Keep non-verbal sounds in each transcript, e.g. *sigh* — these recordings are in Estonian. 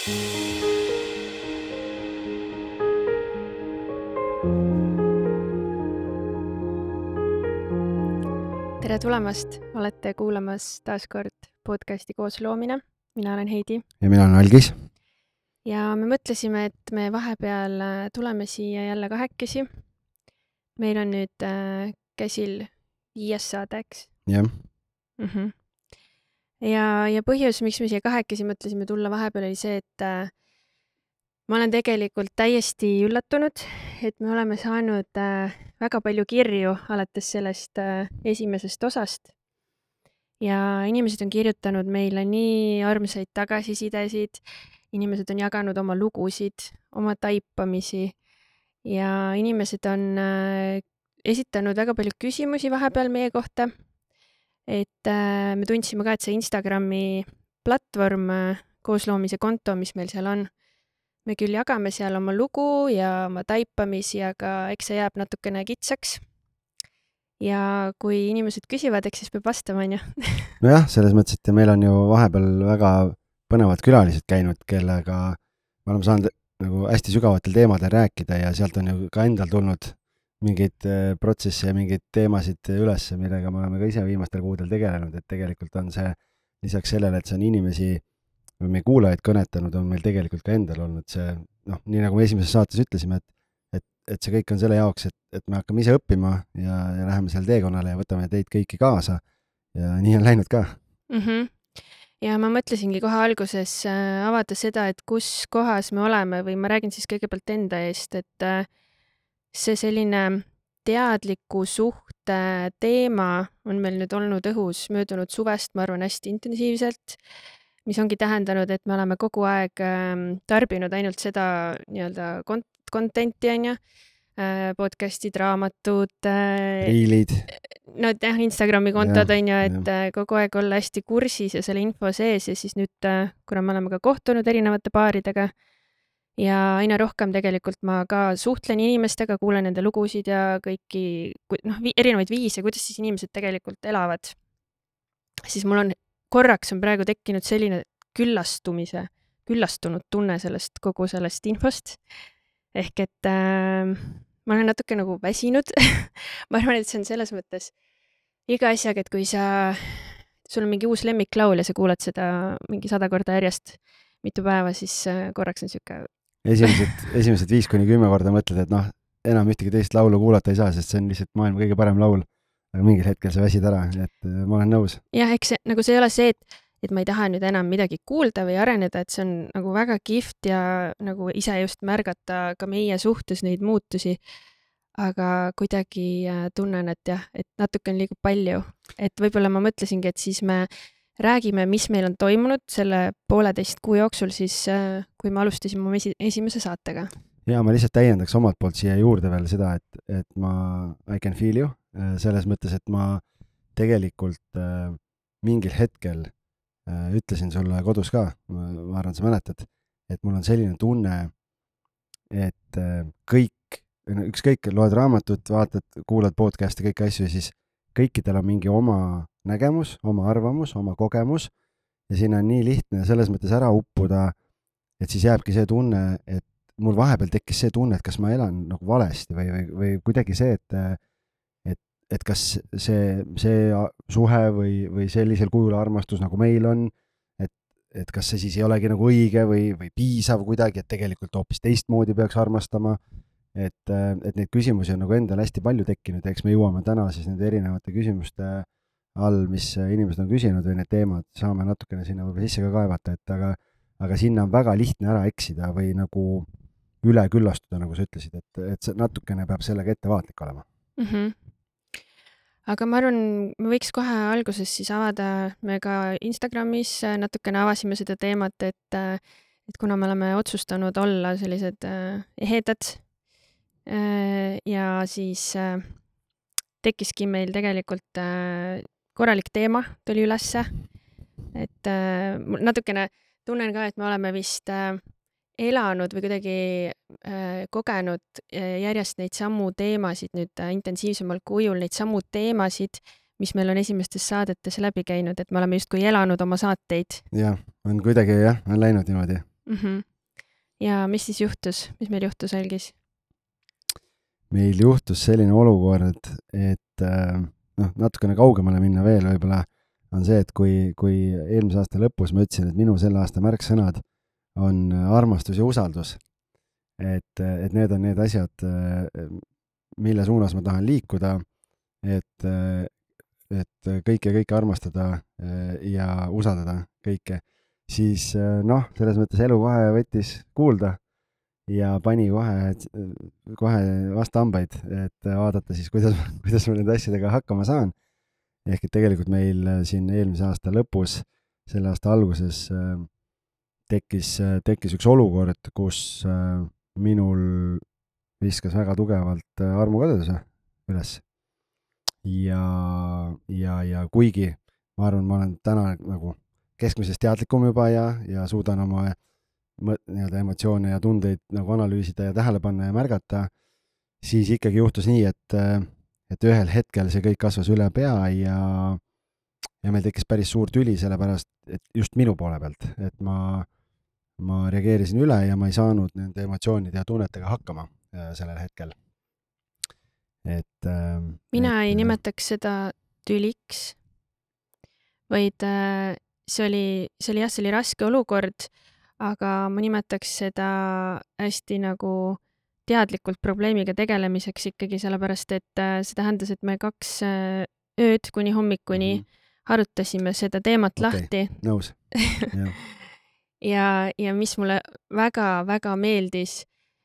tere tulemast, olete kuulamas taas kord podcasti Koosloomine. mina olen Heidi ja mina olen Algis. ja me mõtlesime, et me vahepeal äh, tuleme siia jälle kahekesi. meil on nüüd äh, käsil viies saade, eks jah mm. -hmm. Ja, ja põhjus, miks me siia kahekesi mõtlesime tulla vahepeal oli see, et äh, ma olen tegelikult täiesti üllatunud, et me oleme saanud äh, väga palju kirju alates sellest äh, esimesest osast. ja inimesed on kirjutanud meile nii armsaid tagasisidesid, inimesed on jaganud oma lugusid, oma taipamisi ja inimesed on äh, esitanud väga palju küsimusi vahepeal meie kohta. Et äh, me tundsime ka, et see Instagrami platvorm äh,, koosloomise konto, mis meil seal on me küll jagame seal oma lugu ja oma taipamisi, aga eks see jääb natukene kitsaks. ja kui inimesed küsivad, eks siis peab vastama, onju. *laughs* nojah, selles mõttes, et meil on ju vahepeal väga põnevad külalised käinud, kellega me oleme saanud nagu hästi sügavatel teemadel rääkida ja sealt on ju ka endal tulnud mingeid äh, protsesse ja mingeid teemasid üles, millega me oleme ka ise viimastel kuudel tegelenud, et tegelikult on see lisaks sellele, et see on inimesi või meie kuulajaid kõnetanud, on meil tegelikult ka endal olnud see noh, nii nagu me esimeses saates ütlesime, et et, et see kõik on selle jaoks, et, et me hakkame ise õppima ja, ja läheme seal teekonnale ja võtame teid kõiki kaasa. ja nii on läinud ka mm. -hmm. ja ma mõtlesingi kohe alguses äh, avada seda, et kus kohas me oleme või ma räägin siis kõigepealt enda eest, et äh, see selline teadliku suhte teema on meil nüüd olnud õhus möödunud suvest, ma arvan, hästi intensiivselt mis ongi tähendanud, et me oleme kogu aeg ähm, tarbinud ainult seda nii-öelda kont-, content'i, onju, äh, podcast'id, raamatud. Äh, riilid. no jah, Instagrami kontod on ju, et ja. Äh, kogu aeg olla hästi kursis ja selle info sees ja siis nüüd, kuna me oleme ka kohtunud erinevate paaridega ja aina rohkem tegelikult ma ka suhtlen inimestega, kuulen nende lugusid ja kõiki noh, erinevaid viise, kuidas siis inimesed tegelikult elavad, siis mul on korraks on praegu tekkinud selline küllastumise, küllastunud tunne sellest, kogu sellest infost. ehk et äh, ma olen natuke nagu väsinud *laughs* ma arvan, et see on selles mõttes iga asjaga, et kui sa, sul on mingi uus lemmiklaul ja sa kuulad seda mingi sada korda järjest mitu päeva, siis äh, korraks on sihuke. Esimesed, esimesed viis kuni kümme korda mõtled, et noh, enam ühtegi teist laulu kuulata ei saa, sest see on lihtsalt maailma kõige parem laul aga mingil hetkel sa väsid ära, nii et äh, ma olen nõus. jah, eks see nagu see ei ole see, et, et ma ei taha nüüd enam midagi kuulda või areneda, et see on nagu väga kihvt ja nagu ise just märgata ka meie suhtes neid muutusi. aga kuidagi äh, tunnen, et jah, et natuke on liiga palju, et võib-olla ma mõtlesingi, et siis me räägime, mis meil on toimunud selle pooleteist kuu jooksul siis, äh, kui me alustasime oma esi esimese saatega. ja ma lihtsalt täiendaks omalt poolt siia juurde veel seda, et, et ma I can feel you Äh, selles mõttes, et ma tegelikult äh, mingil hetkel ütlesin sulle kodus ka, ma arvan, sa mäletad, et mul on selline tunne, et kõik, ükskõik, loed raamatut, vaatad, kuulad podcast'e, kõiki asju siis kõikidel on mingi oma nägemus, oma arvamus, oma kogemus ja siin on nii lihtne selles mõttes ära uppuda, et siis jääbki see tunne, et mul vahepeal tekkis see tunne, et kas ma elan nagu valesti või, või, või kuidagi see, et et kas see, see suhe või, või sellisel kujul armastus, nagu meil on, et, et kas see siis ei olegi nagu õige või, või piisav kuidagi, et tegelikult hoopis teistmoodi peaks armastama. et, et neid küsimusi on nagu endal hästi palju tekkinud ja eks me jõuame täna siis nende erinevate küsimuste all, mis inimesed on küsinud või need teemad, saame natukene sinna võib-olla sisse ka kaevata, et aga, aga sinna on väga lihtne ära eksida või nagu üle küllastuda, nagu sa ütlesid, et, et natukene peab sellega ettevaatlik olema mm. -hmm aga ma arvan, me võiks kohe alguses siis avada, me ka Instagramis natukene avasime seda teemat, et, et kuna me oleme otsustanud olla sellised äh, ehedad äh, ja siis äh, tekkiski meil tegelikult korralik teema tuli ülesse. et natukene tunnen ka, et me oleme vist elanud või kuidagi äh, kogenud äh, järjest neid samu teemasid nüüd äh, intensiivsemal kujul, neid samu teemasid, mis meil on esimestes saadetes läbi käinud, et me oleme justkui elanud oma saateid. jah, on kuidagi jah, on läinud niimoodi mm. -hmm. ja mis siis juhtus, mis meil juhtus, Algis? meil juhtus selline olukord, et äh, noh, natukene kaugemale minna veel võib-olla, on see, et kui, kui eelmise aasta lõpus ma ütlesin, et minu selle aasta märksõnad on armastus ja usaldus, et, et need on need asjad, mille suunas ma tahan liikuda, et, et kõike, kõike armastada ja usaldada kõike, siis noh, selles mõttes elu kohe võttis kuulda ja pani kohe, kohe vastu hambaid, et vaadata siis, kuidas, kuidas ma nende asjadega hakkama saan. ehk et tegelikult meil siin eelmise aasta lõpus, selle aasta alguses tekkis, tekkis üks olukord, kus minul viskas väga tugevalt armukadeduse üles. ja, ja, ja kuigi ma arvan, ma olen täna nagu keskmisest teadlikum juba ja, ja suudan oma nii-öelda emotsioone ja tundeid nagu analüüsida ja tähele panna ja märgata, siis ikkagi juhtus nii, et, äh, et ühel hetkel see kõik kasvas üle pea ja, ja meil tekkis päris suur tüli, sellepärast et just minu poole pealt, et ma, ma reageerisin üle ja ma ei saanud nende emotsioonide ja tunnetega hakkama Äh, sellel hetkel. et äh,. mina et, ei nimetaks seda tüliks, vaid äh, see oli, see oli jah, see oli raske olukord, aga ma nimetaks seda hästi nagu teadlikult probleemiga tegelemiseks ikkagi, sellepärast et äh, see tähendas, et me kaks äh, ööd kuni hommikuni mm -hmm. arutasime seda teemat okay, lahti. nõus *laughs* ja, ja mis mulle väga-väga meeldis,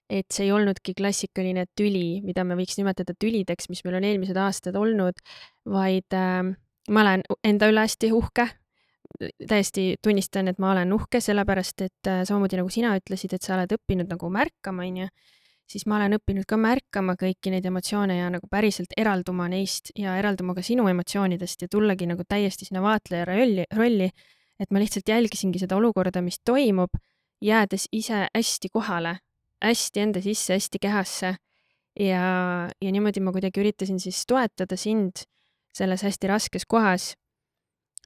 et see ei olnudki klassikaline tüli, mida me võiks nimetada tülideks, mis meil on eelmised aastad olnud, vaid äh, ma olen enda üle hästi uhke. Täiesti tunnistan, et ma olen uhke, sellepärast et äh, samamoodi nagu sina ütlesid, et sa oled õppinud nagu märkama, onju, siis ma olen õppinud ka märkama kõiki neid emotsioone ja nagu päriselt eralduma neist ja eralduma ka sinu emotsioonidest ja tullagi nagu täiesti sinna vaatleja rolli, rolli, et ma lihtsalt jälgisingi seda olukorda, mis toimub, jäädes ise hästi kohale hästi enda sisse, hästi kehasse. ja, ja niimoodi ma kuidagi üritasin siis toetada sind selles hästi raskes kohas.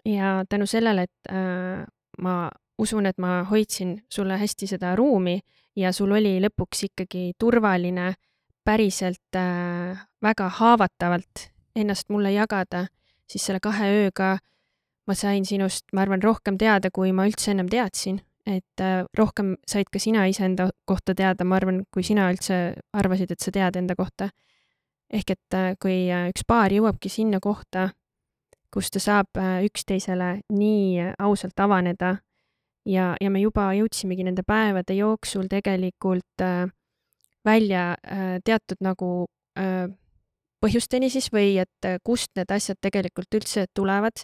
Ja tänu sellele, et äh, ma usun, et ma hoidsin sulle hästi seda ruumi ja sul oli lõpuks ikkagi turvaline päriselt äh, väga haavatavalt ennast mulle jagada, siis selle kahe ööga ma sain sinust, ma arvan, rohkem teada, kui ma üldse ennem teadsin et äh, rohkem said ka sina iseenda kohta teada, ma arvan, kui sina üldse arvasid, et sa tead enda kohta. ehk et äh, kui äh, üks paar jõuabki sinna kohta, kus ta saab üksteisele nii ausalt avaneda ja, ja me juba jõudsimegi nende päevade jooksul tegelikult välja teatud nagu põhjusteni siis või et kust need asjad tegelikult üldse tulevad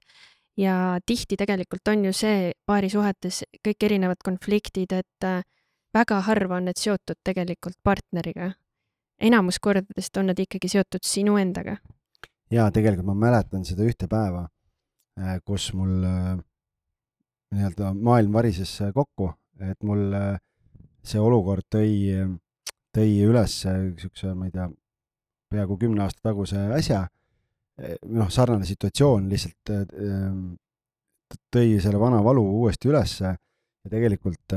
ja tihti tegelikult on ju see paarisuhetes kõik erinevad konfliktid, et äh, väga harva on need seotud tegelikult partneriga. enamus kordadest on nad ikkagi seotud sinu endaga. Jaa, tegelikult ma mäletan seda ühte päeva, äh, kus mul äh, nii-öelda maailm varises kokku, et mul see olukord tõi, tõi üles niisuguse, ma ei tea, peaaegu kümne aasta taguse asja. Noh, sarnane situatsioon lihtsalt tõi selle vana valu uuesti ülesse ja tegelikult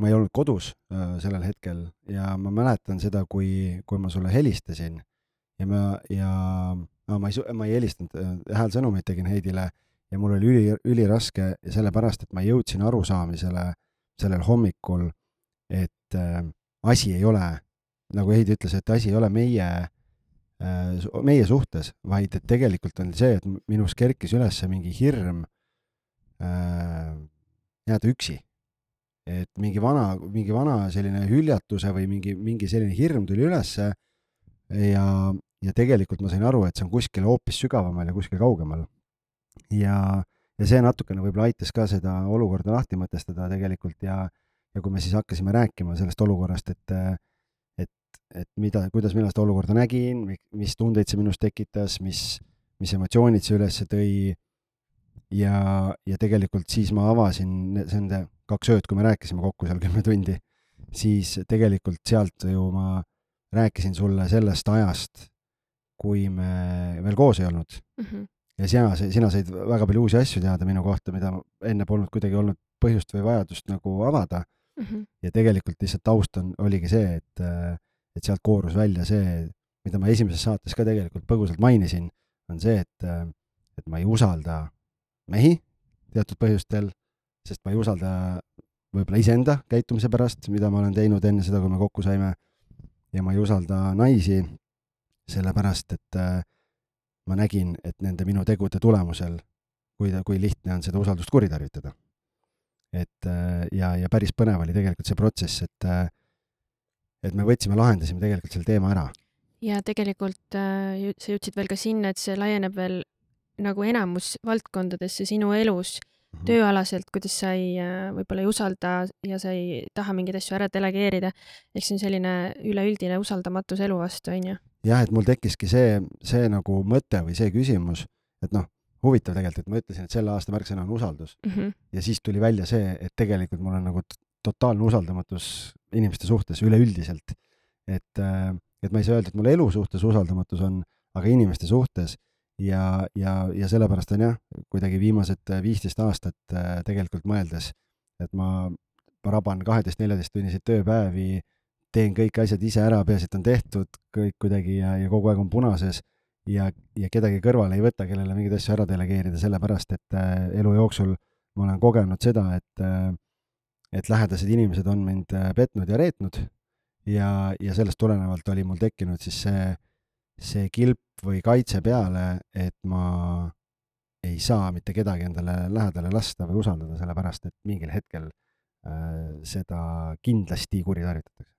ma ei olnud kodus äh, sellel hetkel. Ja ma mäletan seda, kui, kui ma sulle helistasin ja ma, ja ma ei, ma ei helistanud, äh, häälsõnumeid tegin Heidile ja mul oli üli, üliraske sellepärast, et ma jõudsin arusaamisele sellel hommikul, et äh, asi ei ole, nagu Heidi ütles, et asi ei ole meie Äh, meie suhtes, vaid et tegelikult on see, et minus kerkis üles mingi hirm äh, jääda üksi. et mingi vana, mingi vana selline hüljatuse või mingi, mingi selline hirm tuli ülesse ja, ja tegelikult ma sain aru, et see on kuskil hoopis sügavamal ja kuskil kaugemal. ja, ja see natukene võib-olla aitas ka seda olukorda lahti mõtestada tegelikult ja, ja kui me siis hakkasime rääkima sellest olukorrast, et et mida, kuidas mina seda olukorda nägin, mis tundeid see minus tekitas, mis, mis emotsioonid see üles tõi. ja, ja tegelikult siis ma avasin nende kaks ööd, kui me rääkisime kokku seal kümme tundi, siis tegelikult sealt ju ma rääkisin sulle sellest ajast, kui me veel koos ei olnud mm. -hmm. ja sina, sina said väga palju uusi asju teada minu kohta, mida enne polnud kuidagi olnud põhjust või vajadust nagu avada mm. -hmm. ja tegelikult lihtsalt taust on, oligi see, et, et sealt koorus välja see, mida ma esimeses saates ka tegelikult põgusalt mainisin, on see, et, et ma ei usalda mehi teatud põhjustel, sest ma ei usalda võib-olla iseenda käitumise pärast, mida ma olen teinud enne seda, kui me kokku saime. ja ma ei usalda naisi, sellepärast et äh, ma nägin, et nende minu tegude tulemusel, kui, kui lihtne on seda usaldust kuritarvitada. et äh, ja, ja päris põnev oli tegelikult see protsess, et, äh, et me võtsime, lahendasime tegelikult selle teema ära. ja tegelikult äh, sa jõudsid veel ka sinna, et see laieneb veel nagu enamus valdkondadesse sinu elus mm -hmm. tööalaselt, kuidas sa ei, võib-olla ei usalda ja sa ei taha mingeid asju ära delegeerida. ehk see on selline üleüldine usaldamatus elu vastu, on ju jah, et mul tekkiski see, see nagu mõte või see küsimus, et noh, huvitav tegelikult, et ma ütlesin, et selle aasta märksõna on usaldus mm. -hmm. ja siis tuli välja see, et tegelikult mul on nagu totaalne usaldamatus inimeste suhtes üleüldiselt. et, äh, et ma ei saa öelda, et mul elu suhtes usaldamatus on, aga inimeste suhtes ja, ja, ja sellepärast on jah, kuidagi viimased viisteist aastat äh, tegelikult mõeldes, et ma raban kaheteist-neljateisttunniseid tööpäevi teen kõik asjad ise ära, peaasi, et on tehtud kõik kuidagi ja, ja kogu aeg on punases ja, ja kedagi kõrvale ei võta, kellele mingeid asju ära delegeerida, sellepärast et äh, elu jooksul ma olen kogenud seda, et äh, et lähedased inimesed on mind äh, petnud ja reetnud. Ja, ja sellest tulenevalt oli mul tekkinud siis see, see kilp või kaitse peale, et ma ei saa mitte kedagi endale lähedale lasta või usaldada, sellepärast et mingil hetkel äh, seda kindlasti kuritarvitatakse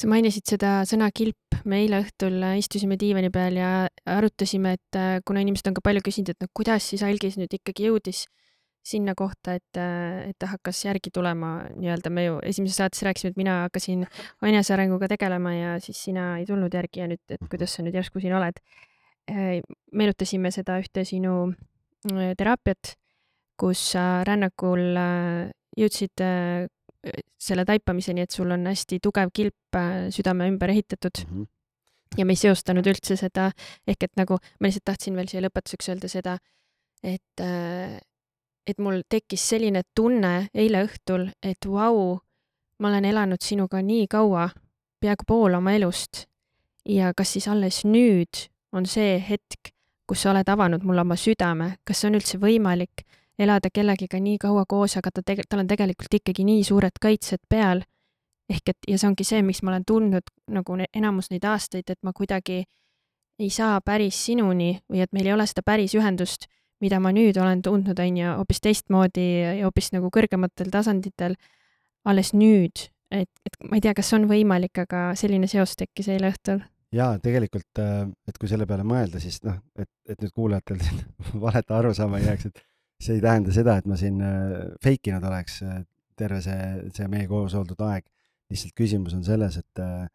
sa mainisid seda sõna kilp, me eile õhtul äh, istusime diivani peal ja arutasime, et äh, kuna inimesed on ka palju küsinud, et no kuidas siis algis nüüd ikkagi jõudis sinna kohta, et, äh, et ta hakkas järgi tulema nii-öelda, me ju esimeses saates rääkisime, et mina hakkasin enesearenguga tegelema ja siis sina ei tulnud järgi ja nüüd, et mhm. kuidas sa nüüd järsku siin oled. meenutasime seda ühte sinu teraapiat, kus sa rännakul jõudsid selle taipamiseni, et sul on hästi tugev kilp äh, südame ümber ehitatud mm. -hmm. ja me ei seostanud üldse seda, ehk et nagu ma lihtsalt tahtsin veel siia lõpetuseks öelda seda, et, äh, et mul tekkis selline tunne eile õhtul, et vau, ma olen elanud sinuga nii kaua, peaaegu pool oma elust ja kas siis alles nüüd on see hetk, kus sa oled avanud mulle oma südame, kas see on üldse võimalik elada kellegiga nii kaua koos, aga ta tege-, tal on tegelikult ikkagi nii suured kaitsed peal. ehk et, ja see ongi see, miks ma olen tundnud nagu enamus neid aastaid, et ma kuidagi ei saa päris sinuni või et meil ei ole seda päris ühendust, mida ma nüüd olen tundnud, on ju, hoopis teistmoodi ja hoopis nagu kõrgematel tasanditel alles nüüd. et, et ma ei tea, kas on võimalik, aga selline seos tekkis eile õhtul jaa, tegelikult, äh, et kui selle peale mõelda, siis noh, et, et nüüd kuulajatel *laughs* valet arusaama ei jääks, et see ei tähenda seda, et ma siin äh, fake inud oleks äh, terve see, see meie koos oldud aeg. lihtsalt küsimus on selles, et, äh,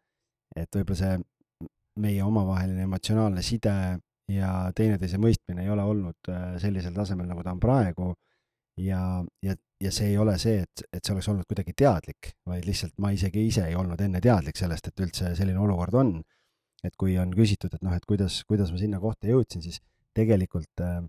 et võib-olla see meie omavaheline emotsionaalne side ja teineteise mõistmine ei ole olnud sellisel tasemel, nagu ta on praegu. ja, ja, ja see ei ole see, et, et see oleks olnud kuidagi teadlik, vaid lihtsalt ma isegi ise ei olnud enne teadlik sellest, et üldse selline olukord on. et kui on küsitud, et noh, et kuidas, kuidas ma sinna kohta jõudsin, siis tegelikult äh,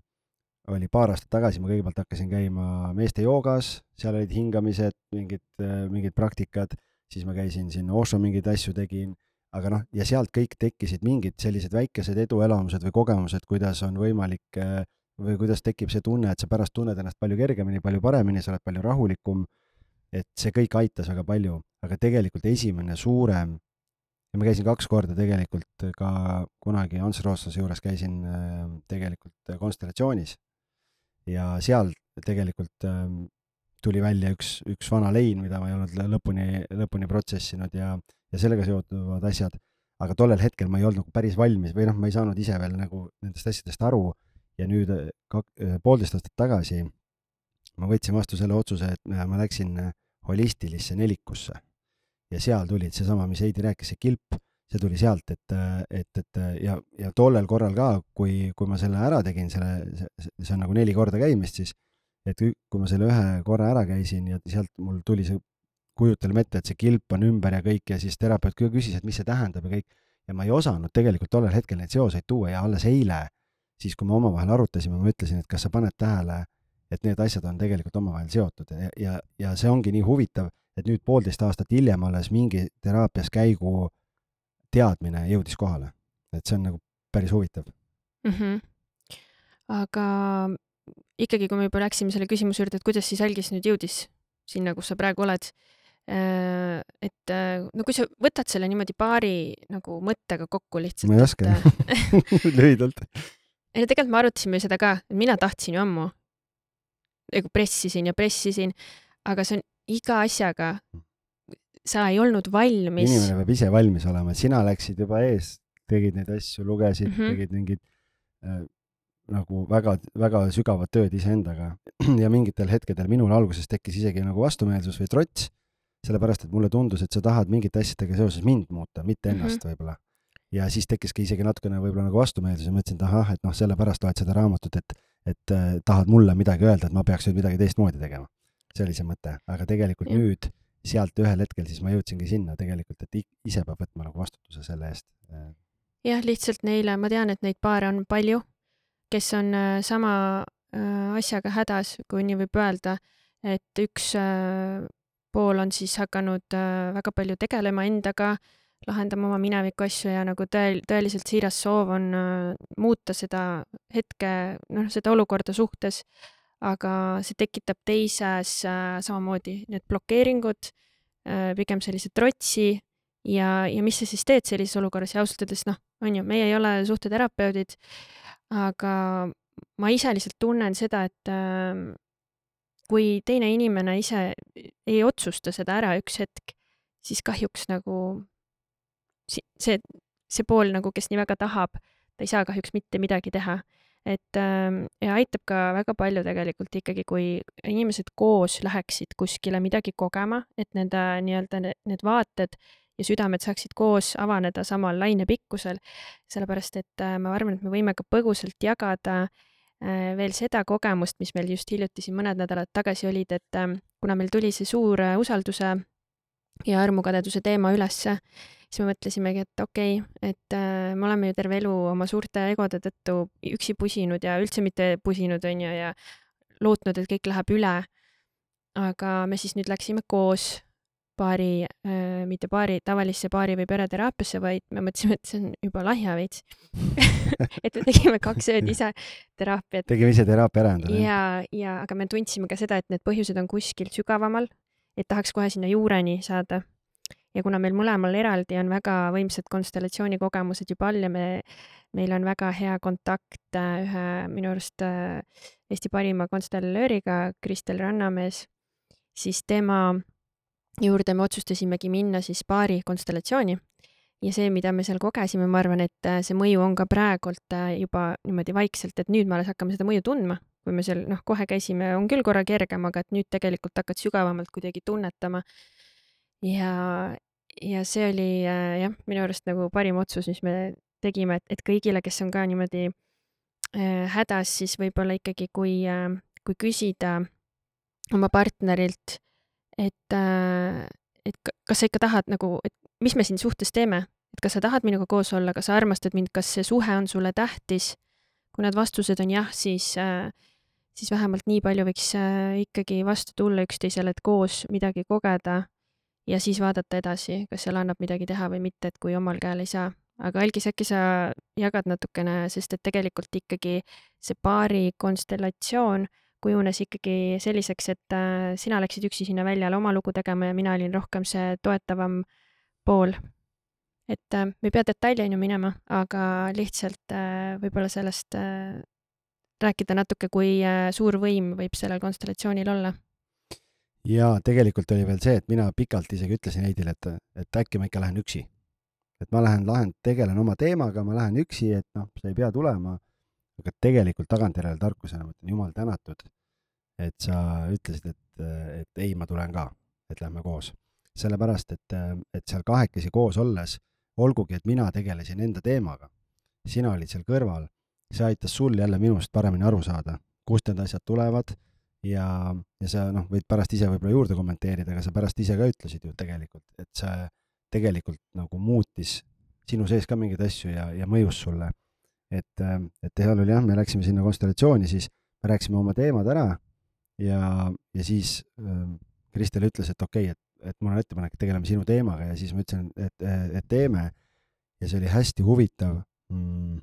oli paar aastat tagasi, ma kõigepealt hakkasin käima meeste joogas, seal olid hingamised, mingid, mingid praktikad, siis ma käisin siin Osho mingeid asju tegin, aga noh, ja sealt kõik tekkisid mingid sellised väikesed eduelamused või kogemused, kuidas on võimalik või kuidas tekib see tunne, et sa pärast tunned ennast palju kergemini, palju paremini, sa oled palju rahulikum. et see kõik aitas väga palju, aga tegelikult esimene suurem ja ma käisin kaks korda tegelikult ka kunagi Ants Rootsase juures käisin tegelikult konstellatsioonis ja seal tegelikult ähm, tuli välja üks, üks vana lein, mida ma ei olnud lõpuni, lõpuni protsessinud ja, ja sellega seotuvad asjad. aga tollel hetkel ma ei olnud nagu päris valmis või noh, ma ei saanud ise veel nagu nendest asjadest aru ja nüüd äh, kak-, äh, poolteist aastat tagasi ma võtsin vastu selle otsuse, et ma läksin äh, holistilisse nelikusse. ja seal tulid seesama, mis Heidi rääkis, see kilp see tuli sealt, et, et, et ja, ja tollel korral ka, kui, kui ma selle ära tegin, selle, see on nagu neli korda käimist, siis et kui ma selle ühe korra ära käisin ja sealt mul tuli see kujutelm ette, et see kilp on ümber ja kõik ja siis terapeut küsis, et mis see tähendab ja kõik. ja ma ei osanud tegelikult tollel hetkel neid seoseid tuua ja alles eile, siis kui me omavahel arutasime, ma ütlesin, et kas sa paned tähele, et need asjad on tegelikult omavahel seotud ja, ja, ja see ongi nii huvitav, et nüüd poolteist aastat hiljem alles mingi teraapias käigu teadmine jõudis kohale. et see on nagu päris huvitav mm. -hmm. aga ikkagi, kui me juba läksime selle küsimuse juurde, et kuidas siis Algis nüüd jõudis sinna, kus sa praegu oled, äh, et äh, no kui sa võtad selle niimoodi paari nagu mõttega kokku lihtsalt. ma ei oska jah *laughs* lühidalt. *laughs* ei no tegelikult me arutasime seda ka, mina tahtsin ju ammu, nagu pressisin ja pressisin, aga see on iga asjaga, sa ei olnud valmis. inimene peab ise valmis olema, sina läksid juba ees, tegid neid asju, lugesid mm, -hmm. tegid mingid äh, nagu väga-väga sügavat tööd iseendaga *clears throat* ja mingitel hetkedel minul alguses tekkis isegi nagu vastumeelsus või trots, sellepärast et mulle tundus, et sa tahad mingite asjadega seoses mind muuta, mitte ennast mm -hmm. võib-olla. ja siis tekkiski isegi natukene võib-olla nagu vastumeelsus ja mõtlesin, et ahah, et noh, sellepärast loed seda raamatut, et, et äh, tahad mulle midagi öelda, et ma peaks nüüd midagi teistmoodi tegema. see oli see mõte, aga tegelikult ja. nüüd sealt ühel hetkel siis ma jõudsingi sinna tegelikult, et ise peab võtma nagu vastutuse selle eest. jah, lihtsalt neile, ma tean, et neid paare on palju kes on äh, sama äh, asjaga hädas, kui nii võib öelda, et üks äh, pool on siis hakanud väga palju tegelema endaga, lahendama oma mineviku asju ja nagu tõel-, tõeliselt siiras soov on muuta seda hetke, noh, seda olukorda suhtes, aga see tekitab teises samamoodi need blokeeringud, pigem sellise trotsi ja, ja mis sa siis teed sellises olukorras ja ausalt öeldes noh, on ju, meie ei ole suhteterapeudid aga ma ise lihtsalt tunnen seda, et äh, kui teine inimene ise ei otsusta seda ära üks hetk, siis kahjuks nagu see, see pool nagu, kes nii väga tahab, ta ei saa kahjuks mitte midagi teha. Et äh, ja aitab ka väga palju tegelikult ikkagi, kui inimesed koos läheksid kuskile midagi kogema, et nende nii-öelda need vaated ja südamed saaksid koos avaneda samal lainepikkusel, sellepärast et äh, ma arvan, et me võime ka põgusalt jagada äh, veel seda kogemust, mis meil just hiljuti siin mõned nädalad tagasi olid, et äh, kuna meil tuli see suur usalduse ja armukadeduse teema ülesse, siis me mõtlesimegi, et okei okay,, et me oleme ju terve elu oma suurte egode tõttu üksi pusinud ja üldse mitte pusinud, on ju, ja lootnud, et kõik läheb üle. aga me siis nüüd läksime koos paari äh,, mitte paari, tavalisse paari või pereteraapiasse, vaid me mõtlesime, et see on juba lahja veits *laughs* et me tegime kaks ööd ise teraapiat. tegime ise teraapia ära endale. ja, ja aga me tundsime ka seda, et need põhjused on kuskil sügavamal, et tahaks kohe sinna juureni saada. Ja kuna meil mõlemal eraldi on väga võimsad konstellatsioonikogemused juba all ja me, meil on väga hea kontakt äh, ühe minu arust äh, Eesti parima konstellööriga, Kristel Rannamees, siis tema juurde me otsustasimegi minna siis paari konstellatsiooni. ja see, mida me seal kogesime, ma arvan, et äh, see mõju on ka praegult juba niimoodi vaikselt, et nüüd me alles hakkame seda mõju tundma. kui me seal noh, kohe käisime, on küll korra kergem, aga et nüüd tegelikult hakkad sügavamalt kuidagi tunnetama. ja, ja see oli äh, jah, minu arust nagu parim otsus, mis me tegime, et, et kõigile, kes on ka niimoodi äh, hädas, siis võib-olla ikkagi, kui äh,, kui küsida oma partnerilt et, äh, et kas sa ikka tahad nagu, et mis me siin suhtes teeme, et kas sa tahad minuga koos olla, kas sa armastad mind, kas see suhe on sulle tähtis? kui need vastused on jah, siis, äh, siis vähemalt nii palju võiks äh, ikkagi vastu tulla üksteisele, et koos midagi kogeda ja siis vaadata edasi, kas seal annab midagi teha või mitte, et kui omal käel ei saa. aga Algis, äkki sa jagad natukene, sest et tegelikult ikkagi see paari konstellatsioon kujunes ikkagi selliseks, et äh, sina läksid üksi sinna väljale oma lugu tegema ja mina olin rohkem see toetavam pool. et äh, me ei pea detailini minema, aga lihtsalt äh, võib-olla sellest rääkida natuke, kui suur võim võib sellel konstellatsioonil olla. Ja tegelikult oli veel see, et mina pikalt isegi ütlesin Heidile, et, et äkki ma ikka lähen üksi. et ma lähen, lahen, tegelen oma teemaga, ma lähen üksi, et noh, sa ei pea tulema aga tegelikult tagantjärele tarkusena ma ütlen jumal tänatud, et sa ütlesid, et, et ei, ma tulen ka, et lähme koos. sellepärast, et, et seal kahekesi koos olles, olgugi et mina tegelesin enda teemaga, sina olid seal kõrval, see aitas sul jälle minust paremini aru saada, kust need asjad tulevad ja, ja sa noh, võid pärast ise võib-olla juurde kommenteerida, aga sa pärast ise ka ütlesid ju tegelikult, et see tegelikult nagu muutis sinu sees ka mingeid asju ja, ja mõjus sulle et, äh, et seal oli jah, me läksime sinna konstellatsiooni, siis me rääkisime oma teemad ära ja, ja siis äh, Kristel ütles, et okei okay,, et et mul on ettepanek, et tegeleme sinu teemaga ja siis ma ütlesin, et, et teeme. ja see oli hästi huvitav mm,,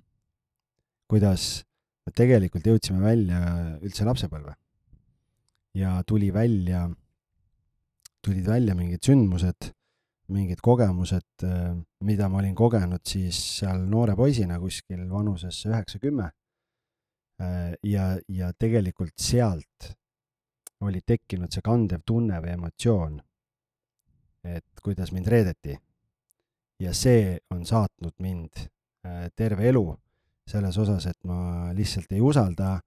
kuidas me tegelikult jõudsime välja üldse lapsepõlve. Ja tuli välja, tulid välja mingid sündmused, mingid kogemused, mida ma olin kogenud siis seal noore poisina kuskil vanuses üheksa-kümme. ja, ja tegelikult sealt oli tekkinud see kandev tunne või emotsioon, et kuidas mind reedeti. ja see on saatnud mind äh, terve elu selles osas, et ma lihtsalt ei usalda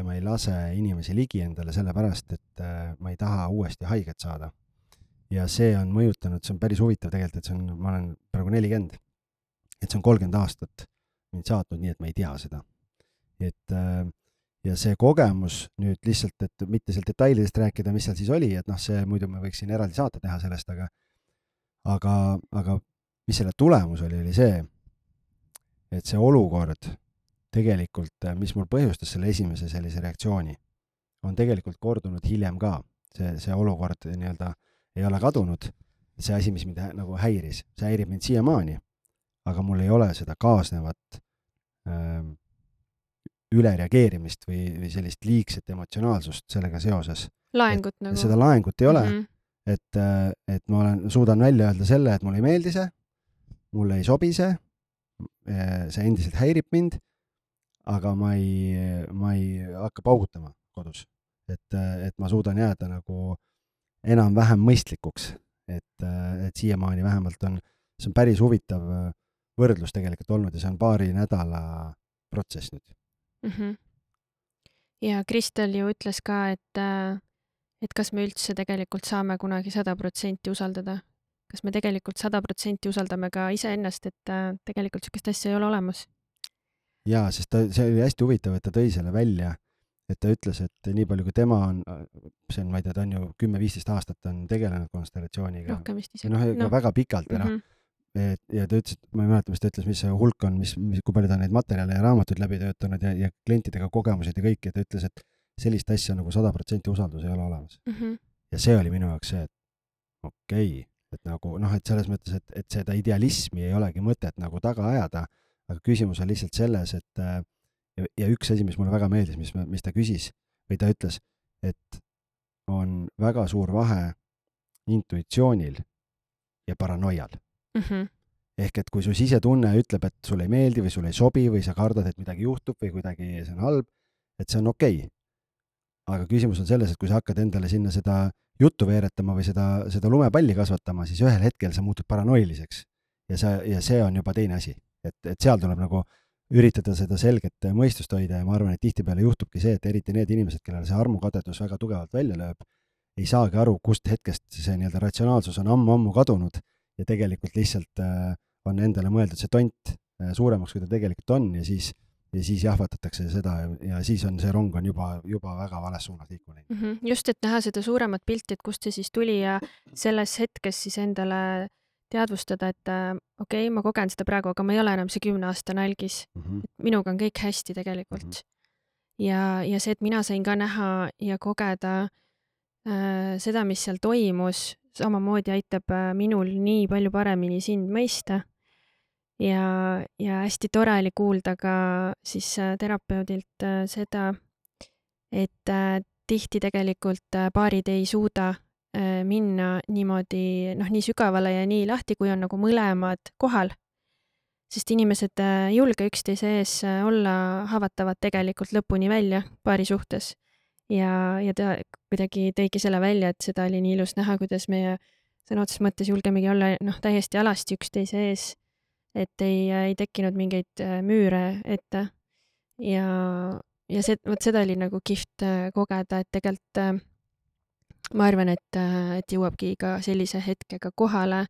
ja ma ei lase inimesi ligi endale sellepärast, et äh, ma ei taha uuesti haiget saada. ja see on mõjutanud, see on päris huvitav tegelikult, et see on, ma olen praegu nelikümmend, et see on kolmkümmend aastat mind saatnud nii, et ma ei tea seda. et äh, ja see kogemus nüüd lihtsalt, et mitte seal detailidest rääkida, mis seal siis oli, et noh, see muidu me võiks siin eraldi saate teha sellest, aga aga, aga mis selle tulemus oli, oli see, et see olukord tegelikult, mis mul põhjustas selle esimese sellise reaktsiooni, on tegelikult kordunud hiljem ka. see, see olukord nii-öelda ei ole kadunud, see asi, mis mind nagu häiris, see häirib mind siiamaani, aga mul ei ole seda kaasnevat äh, ülereageerimist või, või sellist liigset emotsionaalsust sellega seoses. laengut et, nagu. seda laengut ei ole mm, -hmm. et, et ma olen, suudan välja öelda selle, et mulle ei meeldi see, mulle ei sobi see, see endiselt häirib mind, aga ma ei, ma ei hakka paugutama kodus. et, et ma suudan jääda nagu enam-vähem mõistlikuks, et, et siiamaani vähemalt on, see on päris huvitav võrdlus tegelikult olnud ja see on paari nädala protsess nüüd mm. -hmm. ja Kristel ju ütles ka, et, et kas me üldse tegelikult saame kunagi sada protsenti usaldada. kas me tegelikult sada protsenti usaldame ka iseennast, et tegelikult niisugust asja ei ole olemas? Jaa, sest ta, see oli hästi huvitav, et ta tõi selle välja, et ta ütles, et nii palju, kui tema on, see on, ma ei tea, ta on ju kümme-viisteist aastat on tegelenud konstellatsiooniga. rohkem vist isegi. noh, no väga pikalt, noh mm -hmm et ja ta ütles, et ma ei mäleta, mis ta ütles, mis see hulk on, mis, mis, kui palju ta neid materjale ja raamatuid läbi töötanud ja, ja klientidega kogemused ja kõik ja ta ütles, et sellist asja nagu sada protsenti usaldus ei ole olemas mm. -hmm. ja see oli minu jaoks see, et okei okay,, et nagu noh, et selles mõttes, et, et seda idealismi ei olegi mõtet nagu taga ajada, aga küsimus on lihtsalt selles, et ja, ja üks asi, mis mulle väga meeldis, mis, mis ta küsis või ta ütles, et on väga suur vahe intuitsioonil ja paranoial mm. -hmm. ehk et kui su sisetunne ütleb, et sulle ei meeldi või sulle ei sobi või sa kardad, et midagi juhtub või kuidagi see on halb, et see on okei okay.. aga küsimus on selles, et kui sa hakkad endale sinna seda juttu veeretama või seda, seda lumepalli kasvatama, siis ühel hetkel sa muutud paranoiliseks. ja sa, ja see on juba teine asi, et, et seal tuleb nagu üritada seda selget mõistust hoida ja ma arvan, et tihtipeale juhtubki see, et eriti need inimesed, kellel see armukadedus väga tugevalt välja lööb, ei saagi aru, kust hetkest see nii-öelda ratsionaalsus on ammu-ammu kadunud ja tegelikult lihtsalt äh, on endale mõeldud see tont äh, suuremaks, kui ta tegelikult on ja siis, ja siis jahvatatakse seda ja, ja siis on see rong on juba, juba väga vales suunas liikunud mm. -hmm. just, et näha seda suuremat pilti, et kust see siis tuli ja selles hetkes siis endale teadvustada, et äh, okei okay,, ma kogen seda praegu, aga ma ei ole enam see kümneaastane algis mm. -hmm. et minuga on kõik hästi tegelikult mm. -hmm. ja, ja see, et mina sain ka näha ja kogeda äh, seda, mis seal toimus, samamoodi aitab äh, minul nii palju paremini sind mõista. ja, ja hästi tore oli kuulda ka siis äh, terapeudilt äh, seda, et tihti tegelikult paarid ei suuda minna niimoodi noh, nii sügavale ja nii lahti, kui on nagu mõlemad kohal. sest inimesed ei julge üksteise ees olla haavatavad tegelikult lõpuni välja paari suhtes ja, ja ta kuidagi tõigi selle välja, et seda oli nii ilus näha, kuidas meie sõna otseses mõttes julgemegi olla noh, täiesti alasti üksteise ees. et ei, ei tekkinud mingeid äh, müüre ette. ja, ja see, vot seda oli nagu kihvt äh, kogeda, et tegelikult äh, ma arvan, et, et jõuabki ka sellise hetkega kohale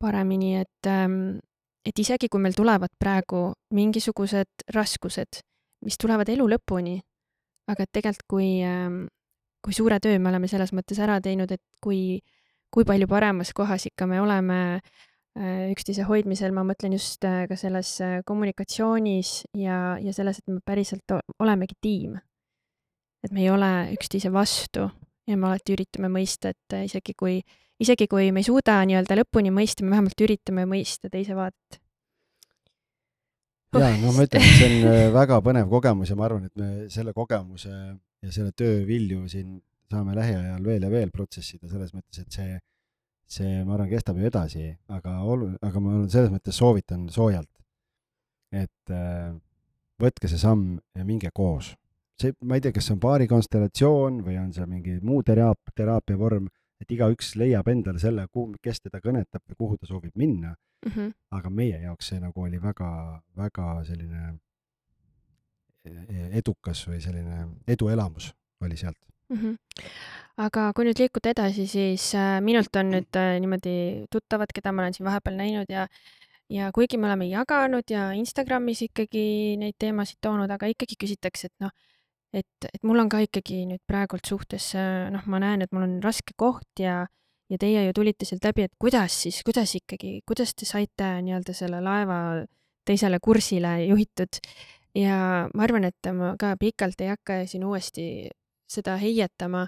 paremini, et, ähm, et isegi kui meil tulevad praegu mingisugused raskused, mis tulevad elu lõpuni aga et tegelikult, kui, ähm, kui suure töö me oleme selles mõttes ära teinud, et kui, kui palju paremas kohas ikka me oleme äh, üksteise hoidmisel, ma mõtlen just äh, ka selles äh, kommunikatsioonis ja, ja selles, et me päriselt olemegi tiim. et me ei ole üksteise vastu ja me alati üritame mõista, et isegi kui, isegi kui me ei suuda nii-öelda lõpuni mõista, me vähemalt üritame mõista teise vaadet. ja no ma ütlen, et see on äh, *laughs* väga põnev kogemus ja ma arvan, et me selle kogemuse ja selle töö vilju siin saame lähiajal veel ja veel protsessida selles mõttes, et see, see, ma arvan, kestab ju edasi, aga olu-, aga ma selles mõttes soovitan soojalt, et äh, võtke see samm ja minge koos. See, ma ei tea, kas see on paarikonstellatsioon või on see mingi muu teraap-, teraapia vorm, et igaüks leiab endale selle, kuhu, kes teda kõnetab või kuhu ta soovib minna mm. -hmm. aga meie jaoks see nagu oli väga, väga selline e-, edukas või selline eduelamus oli sealt mm. -hmm. aga kui nüüd liikuda edasi, siis äh, minult on nüüd äh, niimoodi tuttavad, keda ma olen siin vahepeal näinud ja ja kuigi me oleme jaganud ja Instagramis ikkagi neid teemasid toonud, aga ikkagi küsitakse, et noh, et, et mul on ka ikkagi nüüd praegult suhtes, äh, noh, ma näen, et mul on raske koht ja ja teie ju tulite sealt läbi, et kuidas siis, kuidas ikkagi, kuidas te saite nii-öelda selle laeva teisele kursile juhitud? Ja ma arvan, et ma ka pikalt ei hakka siin uuesti seda heietama,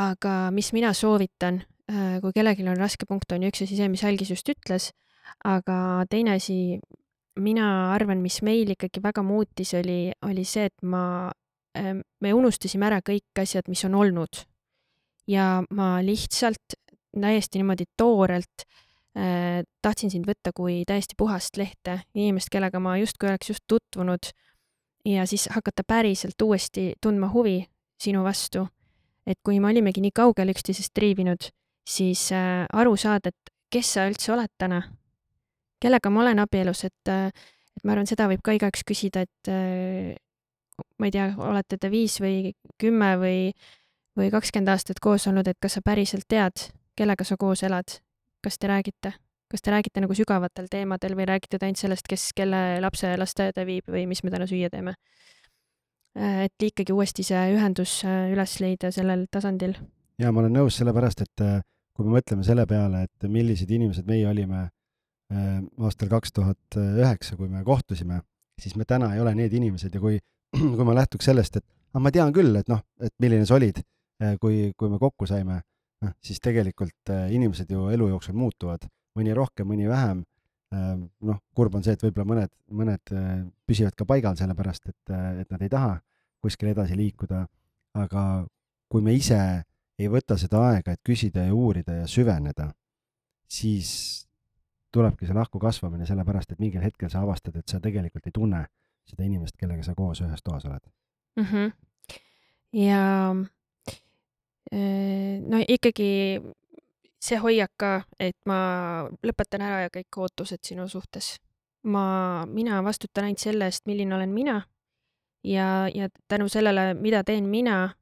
aga mis mina soovitan, äh, kui kellelgi on raske punkt, on üks asi see, mis Algis just ütles, aga teine asi, mina arvan, mis meil ikkagi väga muutis, oli, oli see, et ma, me unustasime ära kõik asjad, mis on olnud. ja ma lihtsalt täiesti niimoodi toorelt äh, tahtsin sind võtta kui täiesti puhast lehte, inimest, kellega ma justkui oleks just tutvunud ja siis hakata päriselt uuesti tundma huvi sinu vastu. et kui me olimegi nii kaugele üksteisest triivinud, siis äh, aru saada, et kes sa üldse oled täna, kellega ma olen abielus, et äh,, et ma arvan, seda võib ka igaüks küsida, et ma ei tea, olete te viis või kümme või, või kakskümmend aastat koos olnud, et kas sa päriselt tead, kellega sa koos elad, kas te räägite? kas te räägite nagu sügavatel teemadel või räägite te ainult sellest, kes kelle lapse lasteaeda viib või mis me täna süüa teeme? Äh, et ikkagi uuesti see ühendus äh, üles leida sellel tasandil. ja ma olen nõus, sellepärast et äh, kui me mõtleme selle peale, et millised inimesed meie olime aastal kaks tuhat üheksa, kui me kohtusime, siis me täna ei ole need inimesed ja kui, *clears throat* kui ma lähtuks sellest, et ah, ma tean küll, et noh, et milline sa olid, kui, kui me kokku saime noh, siis tegelikult äh, inimesed ju elu jooksul muutuvad, mõni rohkem, mõni vähem. Ähm, noh, kurb on see, et võib-olla mõned, mõned püsivad ka paigal, sellepärast et, et nad ei taha kuskile edasi liikuda. aga kui me ise ei võta seda aega, et küsida ja uurida ja süveneda, siis tulebki see lahku kasvamine, sellepärast et mingil hetkel sa avastad, et sa tegelikult ei tunne seda inimest, kellega sa koos ühes toas oled mm. -hmm. ja Äh, no ikkagi see hoiak ka, et ma lõpetan ära ja kõik ootused sinu suhtes. ma, mina vastutan ainult selle eest, milline olen mina ja, ja tänu sellele, mida teen mina,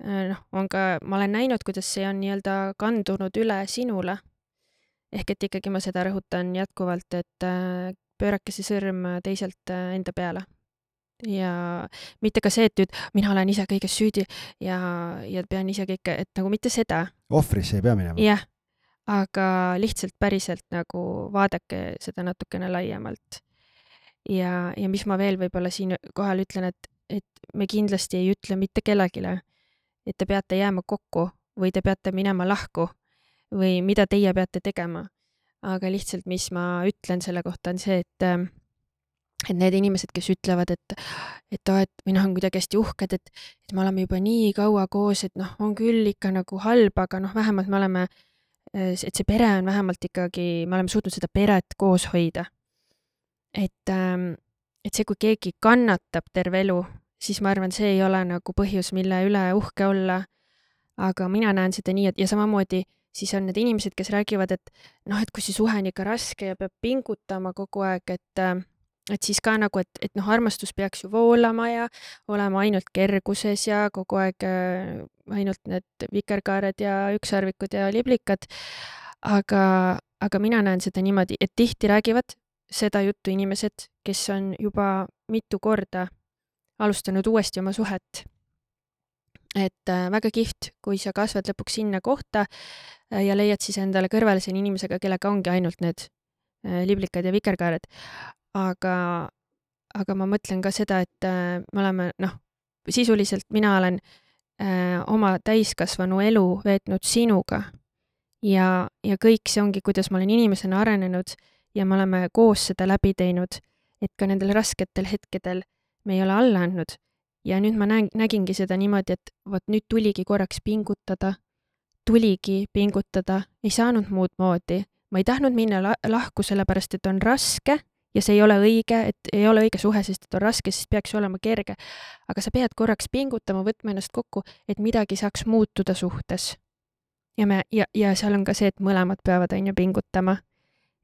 äh, noh, on ka, ma olen näinud, kuidas see on nii-öelda kandunud üle sinule. ehk et ikkagi ma seda rõhutan jätkuvalt, et äh, pöörake see sõrm teiselt enda peale ja mitte ka see, et nüüd mina olen ise kõiges süüdi ja, ja pean ise kõike, et nagu mitte seda. ohvrisse ei pea minema. jah, aga lihtsalt päriselt nagu vaadake seda natukene laiemalt. ja, ja mis ma veel võib-olla siinkohal ütlen, et, et me kindlasti ei ütle mitte kellelegi, et te peate jääma kokku või te peate minema lahku või mida teie peate tegema. Aga lihtsalt, mis ma ütlen selle kohta, on see, et et need inimesed, kes ütlevad, et, et aa, et või noh, on kuidagi hästi uhked, et, et me oleme juba nii kaua koos, et noh, on küll ikka nagu halb, aga noh, vähemalt me oleme, et see pere on vähemalt ikkagi, me oleme suutnud seda peret koos hoida. et, ähm, et see, kui keegi kannatab terve elu, siis ma arvan, see ei ole nagu põhjus, mille üle uhke olla. aga mina näen seda nii, et ja samamoodi siis on need inimesed, kes räägivad, et noh, et kui see suhe on ikka raske ja peab pingutama kogu aeg, et äh, et siis ka nagu, et, et noh, armastus peaks ju voolama ja olema ainult kerguses ja kogu aeg äh, ainult need vikerkaared ja ükssarvikud ja liblikad. aga, aga mina näen seda niimoodi, et tihti räägivad seda juttu inimesed, kes on juba mitu korda alustanud uuesti oma suhet. Et äh, väga kihvt, kui sa kasvad lõpuks sinna kohta äh, ja leiad siis endale kõrvale selle inimesega, kellega ongi ainult need äh, liblikad ja vikerkaared aga, aga ma mõtlen ka seda, et me oleme, noh, sisuliselt mina olen äh, oma täiskasvanu elu veetnud sinuga ja, ja kõik see ongi, kuidas ma olen inimesena arenenud ja me oleme koos seda läbi teinud, et ka nendel rasketel hetkedel me ei ole alla andnud. Ja nüüd ma näen, nägingi seda niimoodi, et vot nüüd tuligi korraks pingutada, tuligi pingutada, ei saanud muud moodi. ma ei tahtnud minna la lahku, sellepärast et on raske ja see ei ole õige, et ei ole õige suhe, sest et on raske, siis peaks olema kerge. aga sa pead korraks pingutama, võtma ennast kokku, et midagi saaks muutuda suhtes. ja me, ja, ja seal on ka see, et mõlemad peavad, on ju, pingutama.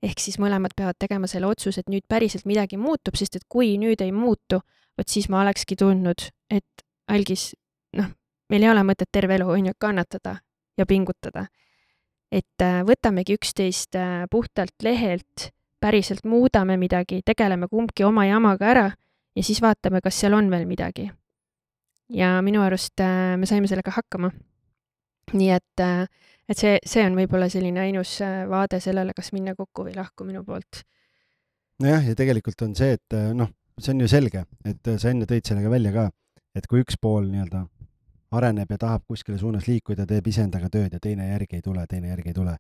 ehk siis mõlemad peavad tegema selle otsuse, et nüüd päriselt midagi muutub, sest et kui nüüd ei muutu, vot siis ma olekski tundnud, et algis, noh, meil ei ole mõtet terve elu, on ju, kannatada ja pingutada. et äh, võtamegi üksteist äh, puhtalt lehelt päriselt muudame midagi, tegeleme kumbki oma jamaga ära ja siis vaatame, kas seal on veel midagi. ja minu arust äh, me saime sellega hakkama. nii et, et see, see on võib-olla selline ainus vaade sellele, kas minna kokku või lahku minu poolt. nojah, ja tegelikult on see, et noh, see on ju selge, et sa enne tõid sellega välja ka, et kui üks pool nii-öelda areneb ja tahab kuskile suunas liikuda, teeb iseendaga tööd ja teine järgi ei tule, teine järgi ei tule.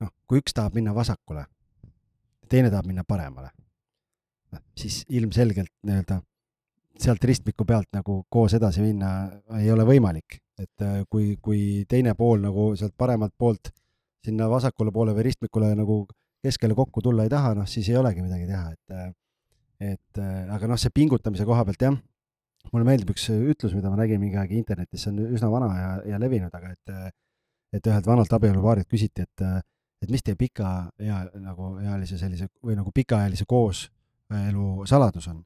noh, kui üks tahab minna vasakule teine tahab minna paremale. noh, siis ilmselgelt nii-öelda sealt ristmiku pealt nagu koos edasi minna ei ole võimalik, et äh, kui, kui teine pool nagu sealt paremalt poolt sinna vasakule poole või ristmikule nagu keskele kokku tulla ei taha, noh siis ei olegi midagi teha, et äh, et äh, aga noh, see pingutamise koha pealt jah, mulle meeldib üks ütlus, mida ma nägin mingi aeg internetis, see on üsna vana ja, ja levinud, aga et et ühelt vanalt abielupaarilt küsiti, et et mis teie pika ea nagu ealise sellise või nagu pikaajalise kooselu saladus on.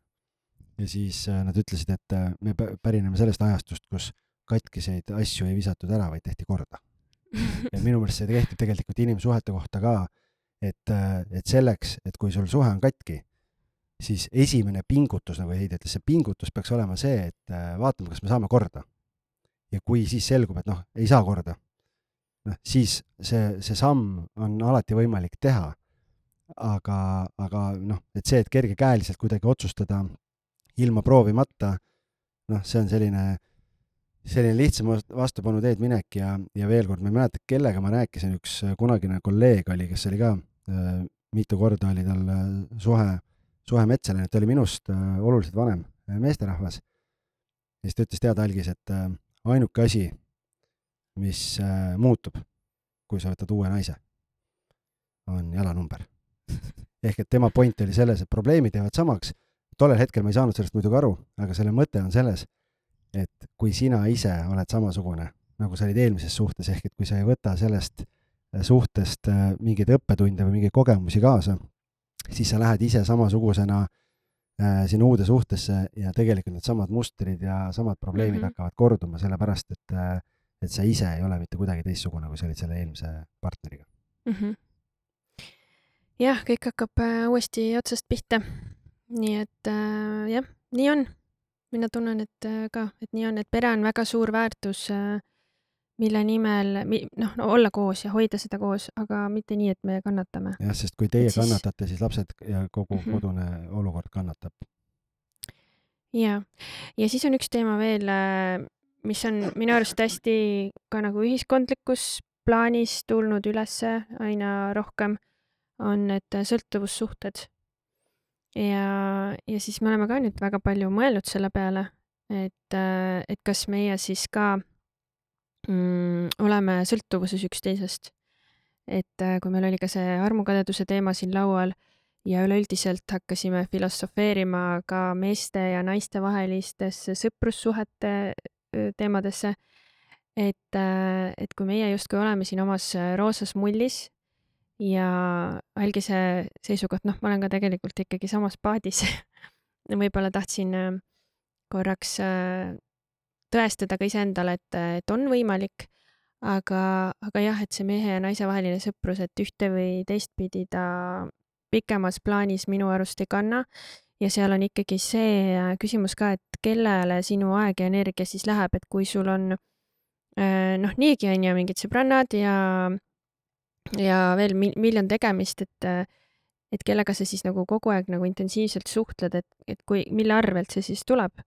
ja siis äh, nad ütlesid, et äh, me pärineme sellest ajastust, kus katkiseid asju ei visatud ära, vaid tehti korda. ja minu meelest see kehtib tegelikult inimsuhete kohta ka, et, äh, et selleks, et kui sul suhe on katki, siis esimene pingutus, nagu Heidi ütles, see pingutus peaks olema see, et vaatame, kas me saame korda. ja kui siis selgub, et noh, ei saa korda noh, siis see, see samm on alati võimalik teha. aga, aga noh, et see, et kergekäeliselt kuidagi otsustada ilma proovimata, noh, see on selline, selline lihtsam vastupanu teed minek ja, ja veel kord, ma ei mäleta, kellega ma rääkisin, üks kunagine kolleeg oli, kes oli ka äh, mitu korda oli tal äh, suhe, suhe metsaline, ta oli minust äh, oluliselt vanem äh, meesterahvas. ja siis ta ütles teada algis, et äh, ainuke asi, mis muutub, kui sa võtad uue naise, on jalanumber *laughs* ehk et tema point oli selles, et probleemid jäävad samaks. tollel hetkel ma ei saanud sellest muidugi aru, aga selle mõte on selles, et kui sina ise oled samasugune, nagu sa olid eelmises suhtes, ehk et kui sa ei võta sellest suhtest mingeid õppetunde või mingeid kogemusi kaasa, siis sa lähed ise samasugusena äh, sinna uude suhtesse ja tegelikult needsamad mustrid ja samad probleemid mm -hmm. hakkavad korduma, sellepärast et äh, et sa ise ei ole mitte kuidagi teistsugune, kui sa olid selle eelmise partneriga mm. -hmm. jah, kõik hakkab äh, uuesti otsast pihta. nii et äh, jah, nii on. mina tunnen, et äh, ka, et nii on, et pere on väga suur väärtus äh,, mille nimel noh no, olla koos ja hoida seda koos, aga mitte nii, et me kannatame. jah, sest kui teie siis... kannatate, siis lapsed ja kogu mm -hmm. kodune olukord kannatab. ja, ja siis on üks teema veel äh, mis on minu arust hästi ka nagu ühiskondlikus plaanis tulnud ülesse aina rohkem, on need sõltuvussuhted. ja, ja siis me oleme ka nüüd väga palju mõelnud selle peale, et, et kas meie siis ka mm, oleme sõltuvuses üksteisest. et kui meil oli ka see armukadeduse teema siin laual ja üleüldiselt hakkasime filosofeerima ka meeste ja naiste vahelistesse sõprussuhete teemadesse. et, äh, et kui meie justkui oleme siin omas äh, roosas mullis ja algise seisukoht, noh, ma olen ka tegelikult ikkagi samas paadis *laughs* võib-olla tahtsin äh, korraks tõestada ka iseendale, et, et on võimalik, aga, aga jah, et see mehe ja naise vaheline sõprus, et ühte või teistpidi ta pikemas plaanis minu arust ei kanna. Ja seal on ikkagi see äh, küsimus ka, et kellele sinu aeg ja energia siis läheb, et kui sul on äh, noh, niigi on ju mingid sõbrannad ja, ja veel miljon tegemist, et, et kellega sa siis nagu kogu aeg nagu intensiivselt suhtled, et, et kui, mille arvelt see siis tuleb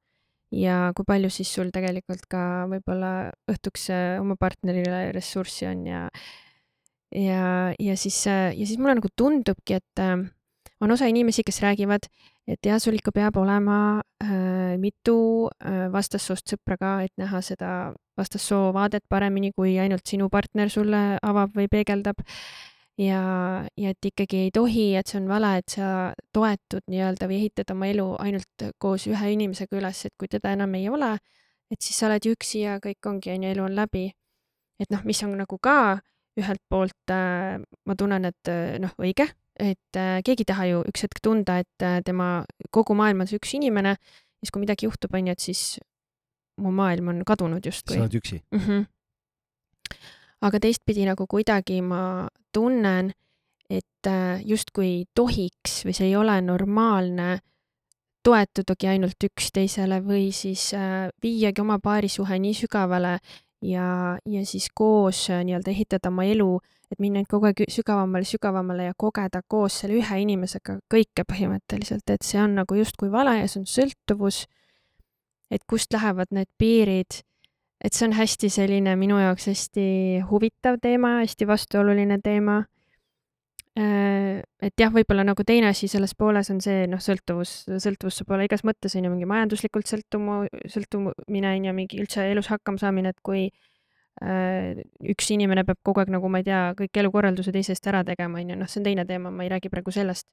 ja kui palju siis sul tegelikult ka võib-olla õhtuks oma partnerile ressurssi on ja ja, ja siis, ja siis mulle nagu tundubki, et äh, on osa inimesi, kes räägivad, et jah, sul ikka peab olema äh, mitu äh, vastassoost sõpra ka, et näha seda vastassoo vaadet paremini, kui ainult sinu partner sulle avab või peegeldab. Ja, ja et ikkagi ei tohi, et see on vale, et sa toetud nii-öelda või ehitad oma elu ainult koos ühe inimesega üles, et kui teda enam ei ole, et siis sa oled ju üksi ja kõik ongi, on ju, elu on läbi. et noh, mis on nagu ka ühelt poolt äh, ma tunnen, et äh, noh, õige, et äh, keegi ei taha ju üks hetk tunda, et äh, tema kogu maailmas üks inimene, siis kui midagi juhtub, on ju, et siis mu maailm on kadunud justkui. sa oled üksi mm. -hmm. Aga teistpidi nagu kuidagi ma tunnen, et äh, justkui tohiks või see ei ole normaalne toetudagi ainult üksteisele või siis äh, viiagi oma paarisuhe nii sügavale ja, ja siis koos äh, nii-öelda ehitada oma elu, et minna kogu aeg sügavamale, sügavamale ja kogeda koos selle ühe inimesega kõike põhimõtteliselt, et see on nagu justkui vale ja see on sõltuvus. et kust lähevad need piirid, et see on hästi selline minu jaoks hästi huvitav teema, hästi vastuoluline teema Äh, et jah, võib-olla nagu teine asi selles pooles on see, noh, sõltuvus, sõltuvus saab olla igas mõttes, on ju, mingi majanduslikult sõltumu, sõltumine, on ju, mingi üldse elus hakkamasaamine, et kui äh, üks inimene peab kogu aeg nagu, ma ei tea, kõik elukorralduse teise eest ära tegema, on ju, noh, see on teine teema, ma ei räägi praegu sellest.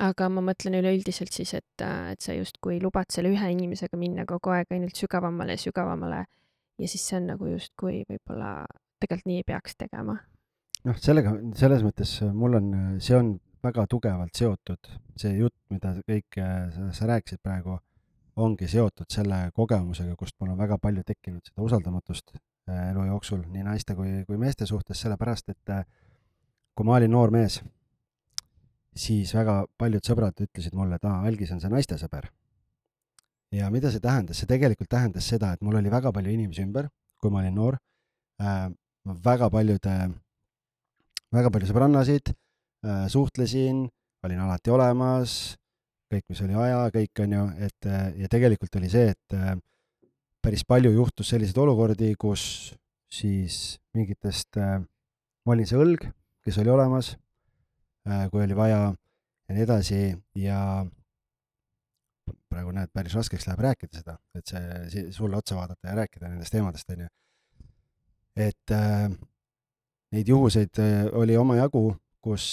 Aga ma mõtlen üleüldiselt siis, et, et sa justkui lubad selle ühe inimesega minna kogu aeg ainult sügavamale ja sügavamale. Ja siis see on nagu justkui võib-olla tegelikult nii ei peaks tegema. Noh, sellega, selles mõttes mul on, see on väga tugevalt seotud, see jutt, mida kõike sa, sa rääkisid praegu, ongi seotud selle kogemusega, kust mul on väga palju tekkinud seda usaldamatust äh, elu jooksul nii naiste kui, kui meeste suhtes, sellepärast et äh, kui ma olin noor mees, siis väga paljud sõbrad ütlesid mulle, et aa, Algis on see naistesõber. ja mida see tähendas, see tegelikult tähendas seda, et mul oli väga palju inimesi ümber, kui ma olin noor äh,, väga paljude äh, väga palju sõbrannasid, äh, suhtlesin, olin alati olemas, kõik, mis oli vaja, kõik on ju, et äh, ja tegelikult oli see, et äh, päris palju juhtus selliseid olukordi, kus siis mingitest, ma olin see õlg, kes oli olemas, kui oli vaja ja nii edasi ja praegu näed, päris raskeks läheb rääkida seda, et see, sulle otsa vaadata ja rääkida nendest teemadest, on ju. et äh, neid juhuseid äh, oli omajagu, kus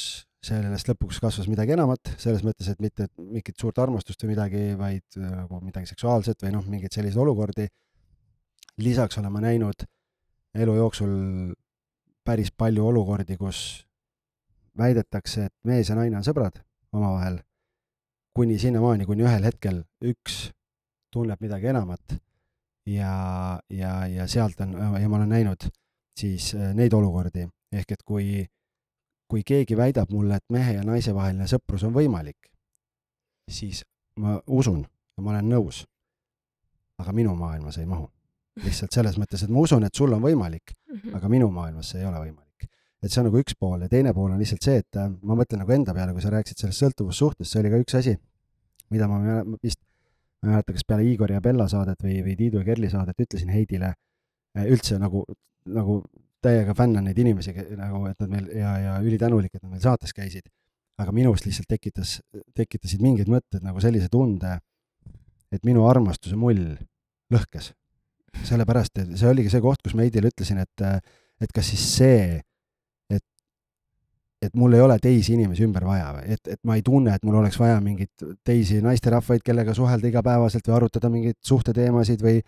sellest lõpuks kasvas midagi enamat, selles mõttes, et mitte mingit suurt armastust või midagi, vaid äh, nagu midagi seksuaalset või noh, mingeid selliseid olukordi. lisaks olen ma näinud elu jooksul päris palju olukordi, kus väidetakse, et mees ja naine on sõbrad omavahel, kuni sinnamaani, kuni ühel hetkel üks tunneb midagi enamat ja, ja, ja sealt on, ja ma olen näinud siis äh, neid olukordi, ehk et kui, kui keegi väidab mulle, et mehe ja naise vaheline sõprus on võimalik, siis ma usun ja ma olen nõus. aga minu maailma see ei mahu. lihtsalt selles mõttes, et ma usun, et sul on võimalik, mhm. aga minu maailmas see ei ole võimalik. Et see on nagu üks pool ja teine pool on lihtsalt see, et äh, ma mõtlen nagu enda peale, kui sa rääkisid sellest sõltuvussuhtest, see oli ka üks asi, mida ma vist, ma ei mäleta, kas peale Igori ja Bella saadet või, või Tiidu ja Kerli saadet ütlesin Heidile äh, üldse nagu nagu täiega fännan neid inimesi nagu, et nad meil ja, ja ülitänulik, et nad meil saates käisid. aga minus lihtsalt tekitas, tekitasid mingid mõtted nagu sellise tunde, et minu armastuse mull lõhkes. sellepärast, et see oligi see koht, kus ma Heidile ütlesin, et, et kas siis see, et mul ei ole teisi inimesi ümber vaja või, et, et ma ei tunne, et mul oleks vaja mingeid teisi naisterahvaid, kellega suhelda igapäevaselt või arutada mingeid suhteteemasid või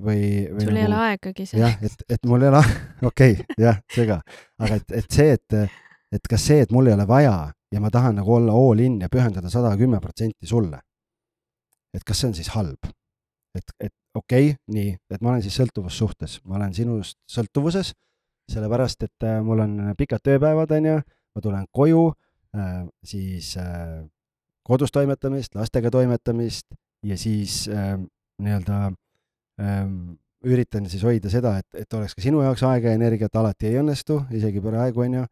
või, või sul nagu, ei ole aegagi selleks. jah, et, et mul ei ole, *laughs* okei okay,, jah, see ka, aga et, et see, et, et kas see, et mul ei ole vaja ja ma tahan nagu olla all in ja pühendada sada kümme protsenti sulle, et kas see on siis halb? et, et okei okay,, nii, et ma olen siis sõltuvussuhtes, ma olen sinust sõltuvuses, sellepärast et äh, mul on pikad tööpäevad, on ju, ma tulen koju äh,, siis äh, kodus toimetamist, lastega toimetamist ja siis äh, nii-öelda äh, Ehm, üritan siis hoida seda, et, et oleks ka sinu jaoks aega ja energiat, alati ei õnnestu, isegi praegu, on ju,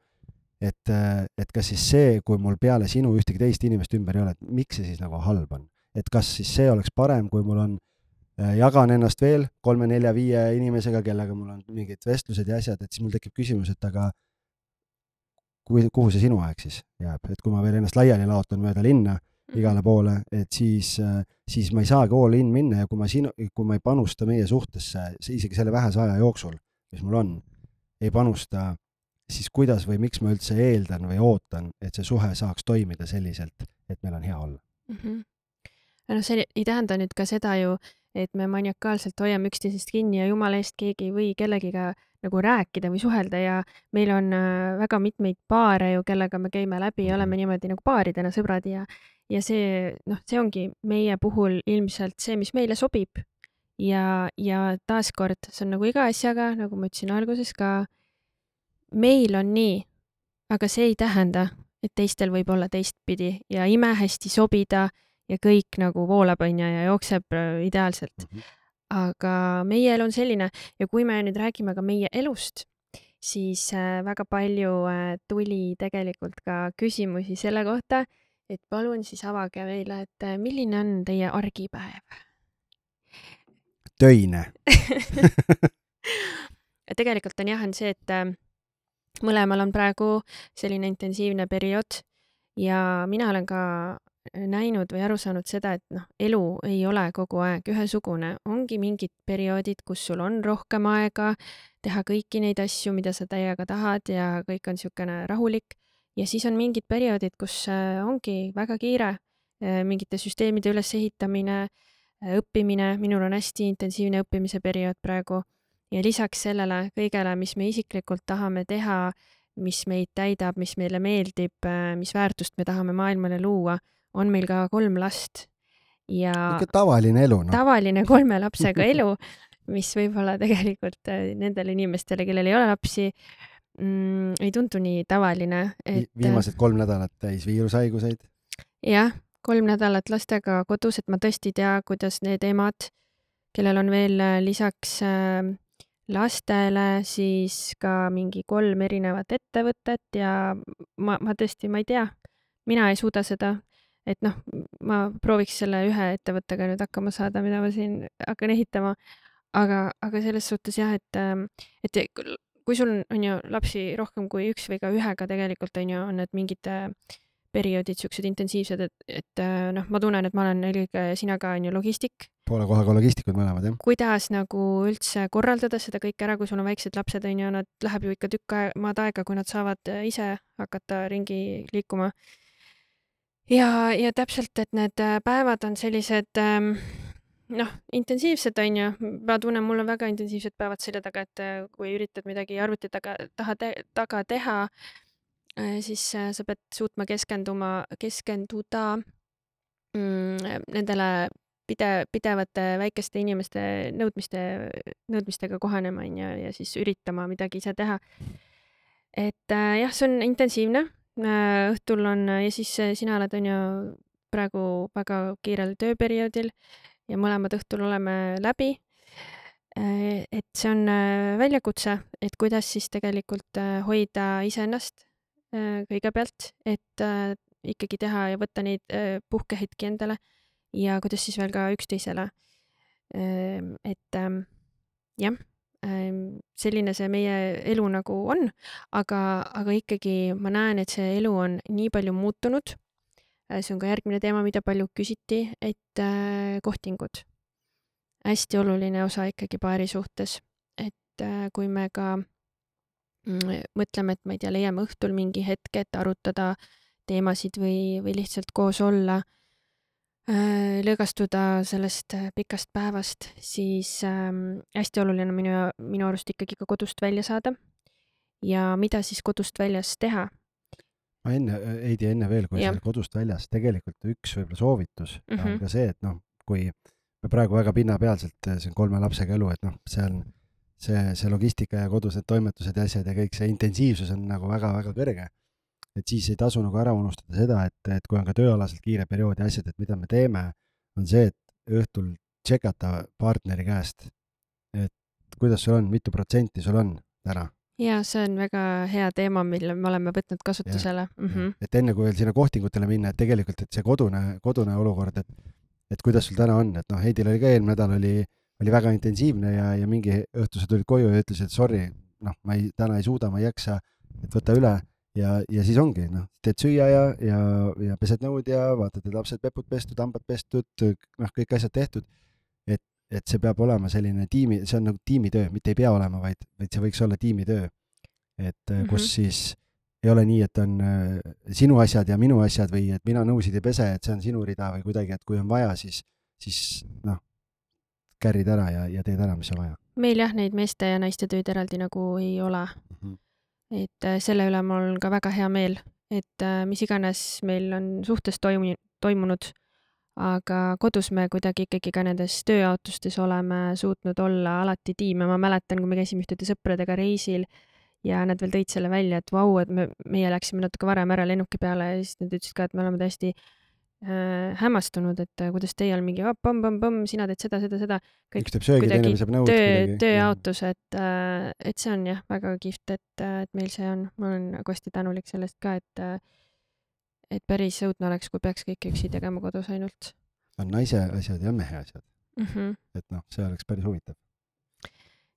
et, et kas siis see, kui mul peale sinu ühtegi teist inimest ümber ei ole, et miks see siis nagu halb on? et kas siis see oleks parem, kui mul on, jagan ennast veel kolme-nelja-viie inimesega, kellega mul on mingid vestlused ja asjad, et siis mul tekib küsimus, et aga, kui, kuhu see sinu aeg siis jääb, et kui ma veel ennast laiali laotan mööda linna igale poole, et siis, siis ma ei saagi all in minna ja kui ma sinu, kui ma ei panusta meie suhtesse, isegi selle vähese aja jooksul, mis mul on, ei panusta, siis kuidas või miks ma üldse eeldan või ootan, et see suhe saaks toimida selliselt, et meil on hea olla mm. -hmm. no see ei tähenda nüüd ka seda ju, et me maniakaalselt hoiame üksteisest kinni ja jumala eest keegi ei või kellegiga nagu rääkida või suhelda ja meil on äh, väga mitmeid paare ju, kellega me käime läbi ja oleme niimoodi nagu paaridena sõbrad ja ja see, noh, see ongi meie puhul ilmselt see, mis meile sobib. ja, ja taaskord, see on nagu iga asjaga, nagu ma ütlesin alguses ka, meil on nii, aga see ei tähenda, et teistel võib olla teistpidi ja imehästi sobida ja kõik nagu voolab, onju, ja jookseb äh, ideaalselt mm. -hmm. Aga meie elu on selline ja kui me nüüd räägime ka meie elust, siis äh, väga palju äh, tuli tegelikult ka küsimusi selle kohta et palun siis avage meile, et äh, milline on teie argipäev? töine *laughs* tegelikult on jah, on see, et mõlemal on praegu selline intensiivne periood ja mina olen ka näinud või aru saanud seda, et noh, elu ei ole kogu aeg ühesugune, ongi mingid perioodid, kus sul on rohkem aega teha kõiki neid asju, mida sa täiega tahad ja kõik on niisugune rahulik. Ja siis on mingid perioodid, kus äh, ongi väga kiire, äh, mingite süsteemide ülesehitamine, äh, õppimine, minul on hästi intensiivne õppimise periood praegu. Ja lisaks sellele kõigele, mis me isiklikult tahame teha, mis meid täidab, mis meile meeldib, mis väärtust me tahame maailmale luua, on meil ka kolm last ja tavaline elu, noh. tavaline kolme lapsega *laughs* elu, mis võib-olla tegelikult nendele inimestele, kellel ei ole lapsi, mm, ei tundu nii tavaline, et viimased kolm nädalat täis viirushaiguseid? jah, kolm nädalat lastega kodus, et ma tõesti ei tea, kuidas need emad, kellel on veel äh, lisaks äh, lastele siis ka mingi kolm erinevat ettevõtet ja ma, ma tõesti, ma ei tea, mina ei suuda seda, et noh, ma prooviks selle ühe ettevõttega nüüd hakkama saada, mida ma siin hakkan ehitama, aga, aga selles suhtes jah, et, ähm, et kui sul on ju lapsi rohkem kui üks või ka ühega tegelikult on ju, on need mingid äh, perioodid siuksed intensiivsed, et, et äh, noh, ma tunnen, et ma olen eelkõige sina ka on ju logistik. poole kohaga logistikud mõlemad jah. kuidas nagu üldse korraldada seda kõike ära, kui sul on väiksed lapsed on ju, nad läheb ju ikka tükk maad aega, kui nad saavad äh, ise hakata ringi liikuma. Ja, ja täpselt, et need päevad on sellised ähm, noh, intensiivsed on ju, ma tunnen, mul on väga intensiivsed päevad selja taga, et äh, kui üritad midagi arvuti taga, taha te, taga teha, äh, siis äh, sa pead suutma keskenduma, keskenduda mm, nendele pide-, pidevate väikeste inimeste nõudmiste, nõudmistega kohanema, on ju, ja siis üritama midagi ise teha. et jah, see on intensiivne. Õhtul on ja siis sina oled, on ju, praegu väga kiirel tööperioodil ja mõlemad õhtul oleme läbi. Äh, et see on äh, väljakutse, et kuidas siis tegelikult äh, hoida iseennast kõigepealt, et ikkagi teha ja võtta neid puhkehetki endale ja kuidas siis veel ka üksteisele. et ähm, jah, selline see meie elu nagu on, aga, aga ikkagi ma näen, et see elu on nii palju muutunud Äh, see on ka järgmine teema, mida palju küsiti, et äh, kohtingud. hästi oluline osa ikkagi paari suhtes, et äh, kui me ka mm, mõtleme, et ma ei tea, leiame õhtul mingi hetke, et arutada teemasid või, või lihtsalt koos olla lõõgastuda sellest pikast päevast, siis äh, hästi oluline on minu, minu arust ikkagi ka kodust välja saada. ja mida siis kodust väljas teha ma enne, Heidi, enne veel, kui sa kodust väljas, tegelikult üks võib-olla soovitus mm -hmm. on ka see, et noh, kui me praegu väga pinnapealselt, see on kolme lapsega elu, et noh, see on see, see logistika ja kodused toimetused ja asjad ja kõik see intensiivsus on nagu väga-väga kõrge. Et siis ei tasu nagu ära unustada seda, et, et kui on ka tööalaselt kiire periood ja asjad, et mida me teeme, on see, et õhtul tšekata partneri käest, et kuidas sul on, mitu protsenti sul on täna ja see on väga hea teema, mille me oleme võtnud kasutusele. Mm -hmm. et enne kui veel sinna kohtingutele minna, et tegelikult, et see kodune, kodune olukord, et, et kuidas sul täna on, et noh, Heidil oli ka eelmine nädal oli, oli väga intensiivne ja, ja mingi õhtu sa tulid koju ja ütlesid, et sorry, noh, ma ei, täna ei suuda, ma ei jaksa, et võta üle ja, ja siis ongi noh, teed süüa ja, ja, ja pesed nõud ja vaatad, et lapsed pepud pestud, hambad pestud, noh, kõik asjad tehtud. et, et see peab olema selline tiimi, see on nagu tiimitöö, mitte ei pea olema, vaid, vaid see võiks olla tiimitöö. et mm -hmm. kus Mhm. siis ei ole nii, et on äh, sinu asjad ja minu asjad või et mina nõusid ei pese, et see on sinu rida või kuidagi, et kui on vaja, siis, siis noh, carry'd ära ja, ja teed ära, mis on vaja meil jah, neid meeste ja naiste tööd eraldi nagu ei ole, mm. -hmm. Et äh, selle üle mul on ka väga hea meel, et äh, mis iganes meil on suhtes toimu-, toimunud, aga kodus me kuidagi ikkagi ka nendes tööjaotustes oleme suutnud olla alati tiim ja ma mäletan, kui me käisime ühtede sõpradega reisil ja nad veel tõid selle välja, et vau, et me, meie läksime natuke varem ära lennuki peale ja siis nad ütlesid ka, et me oleme täiesti äh, hämmastunud, et äh, kuidas teie all mingi pomm-pomm-pomm, sina teed seda, seda, seda. üks teeb söögi, teine peseb nõud. töö, tööjaotus, et, et see on jah, väga kihvt, et, et meil see on, ma olen nagu hästi tänulik sellest ka, et et päris õudne oleks, kui peaks kõike üksi tegema kodus ainult on naise asjad ja mehe asjad, mm. -hmm. et noh, see oleks päris huvitav.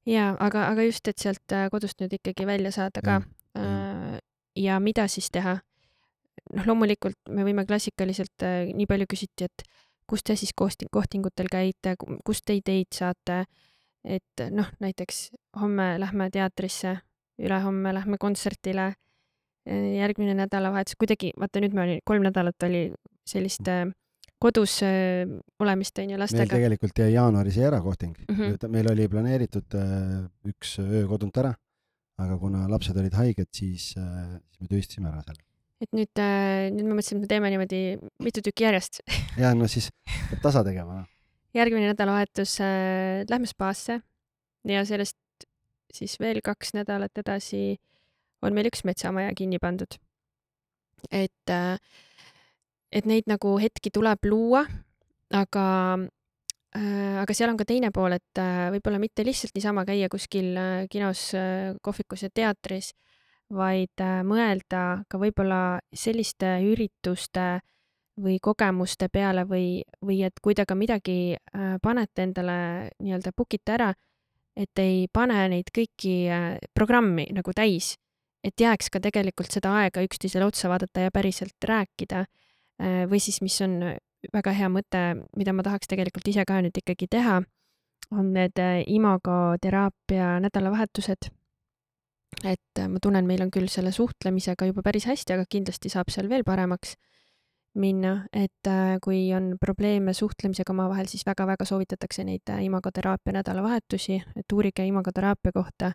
ja aga, aga just, et sealt äh, kodust nüüd ikkagi välja saada ka äh, ja mida siis teha. noh, loomulikult me võime klassikaliselt äh,, nii palju küsiti, et kus te siis kohti-, kohtingutel käite, kust te ideid saate, et noh, näiteks homme lähme teatrisse, ülehomme lähme kontserdile, järgmine nädalavahetus, kuidagi, vaata nüüd me oli, kolm nädalat oli sellist äh, kodus äh, olemist onju meil lastega. tegelikult jäi jaanuaris ära kohting mm. -hmm. meil oli planeeritud äh, üks öö kodunt ära, aga kuna lapsed olid haiged, siis äh,, siis me tühistasime ära selle. Et nüüd, nüüd me mõtlesime, et me teeme niimoodi mitu tükki järjest. *laughs* ja no siis peab tasa tegema, noh. järgmine nädalavahetus äh, lähme spaasse ja sellest siis veel kaks nädalat edasi on meil üks metsamaja kinni pandud. et äh,, et neid nagu hetki tuleb luua, aga äh, aga seal on ka teine pool, et äh, võib-olla mitte lihtsalt niisama käia kuskil äh, kinos äh,, kohvikus ja teatris, vaid äh, mõelda ka võib-olla selliste ürituste või kogemuste peale või, või et kui te ka midagi äh, panete endale nii-öelda book ite ära, et ei pane neid kõiki äh, programmi nagu täis, et jääks ka tegelikult seda aega üksteisele otsa vaadata ja päriselt rääkida või siis, mis on väga hea mõte, mida ma tahaks tegelikult ise ka nüüd ikkagi teha, on need äh, imagoteraapia nädalavahetused. Et äh, ma tunnen, meil on küll selle suhtlemisega juba päris hästi, aga kindlasti saab seal veel paremaks minna, et äh, kui on probleeme suhtlemisega omavahel, siis väga-väga soovitatakse neid äh, imagoteraapia nädalavahetusi, et uurige imagoteraapia kohta.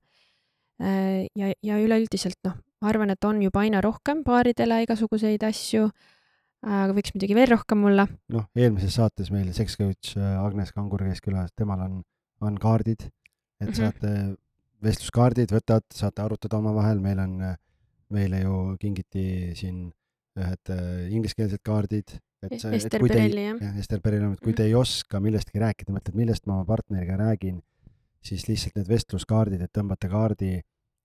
ja, ja üleüldiselt noh, ma arvan, et on juba aina rohkem paaridele igasuguseid asju, aga võiks muidugi veel rohkem olla. noh, eelmises saates meil Sex Coach Agnes Kangur käis külas, temal on, on kaardid, et mm. -hmm. saate vestluskaardid, võtad, saate arutada omavahel, meil on, meile ju kingiti siin ühed äh, ingliskeelsed kaardid, et see, et kui te ei, Perelli jah. Ester Perel, et kui Mhm. te ei oska millestki rääkida, mõtled, millest ma oma partneriga räägin, siis lihtsalt need vestluskaardid, et tõmbate kaardi,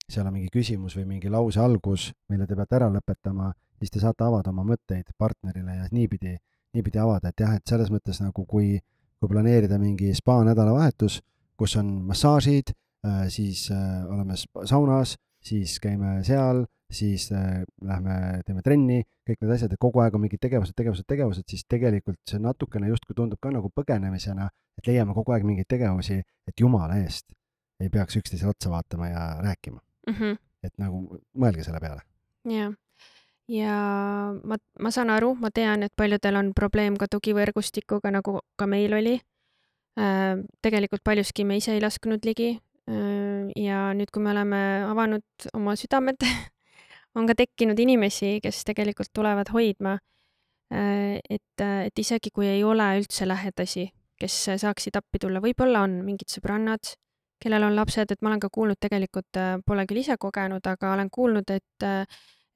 seal on mingi küsimus või mingi lause algus, mille te peate ära lõpetama, siis te saate avada oma mõtteid partnerile ja niipidi, niipidi avada, et jah, et selles mõttes nagu kui, kui planeerida mingi spa nädalavahetus, kus on massaažid, siis äh, oleme saunas, siis käime seal, siis äh, lähme teeme trenni, kõik need asjad, et kogu aeg on mingid tegevused, tegevused, tegevused, siis tegelikult see natukene justkui tundub ka nagu põgenemisena, et leiame kogu aeg mingeid tegevusi, et jumala eest ei peaks üksteisele otsa vaatama ja rääkima, Mhm. et nagu mõelge selle peale. jah, ja ma, ma saan aru, ma tean, et paljudel on probleem ka tugivõrgustikuga, nagu ka meil oli. tegelikult paljuski me ise ei lasknud ligi. Ja nüüd, kui me oleme avanud oma südamed, *laughs* on ka tekkinud inimesi, kes tegelikult tulevad hoidma. et, et isegi kui ei ole üldse lähedasi, kes saaksid appi tulla, võib-olla on mingid sõbrannad, kellel on lapsed, et ma olen ka kuulnud, tegelikult äh, pole küll ise kogenud, aga olen kuulnud, et äh,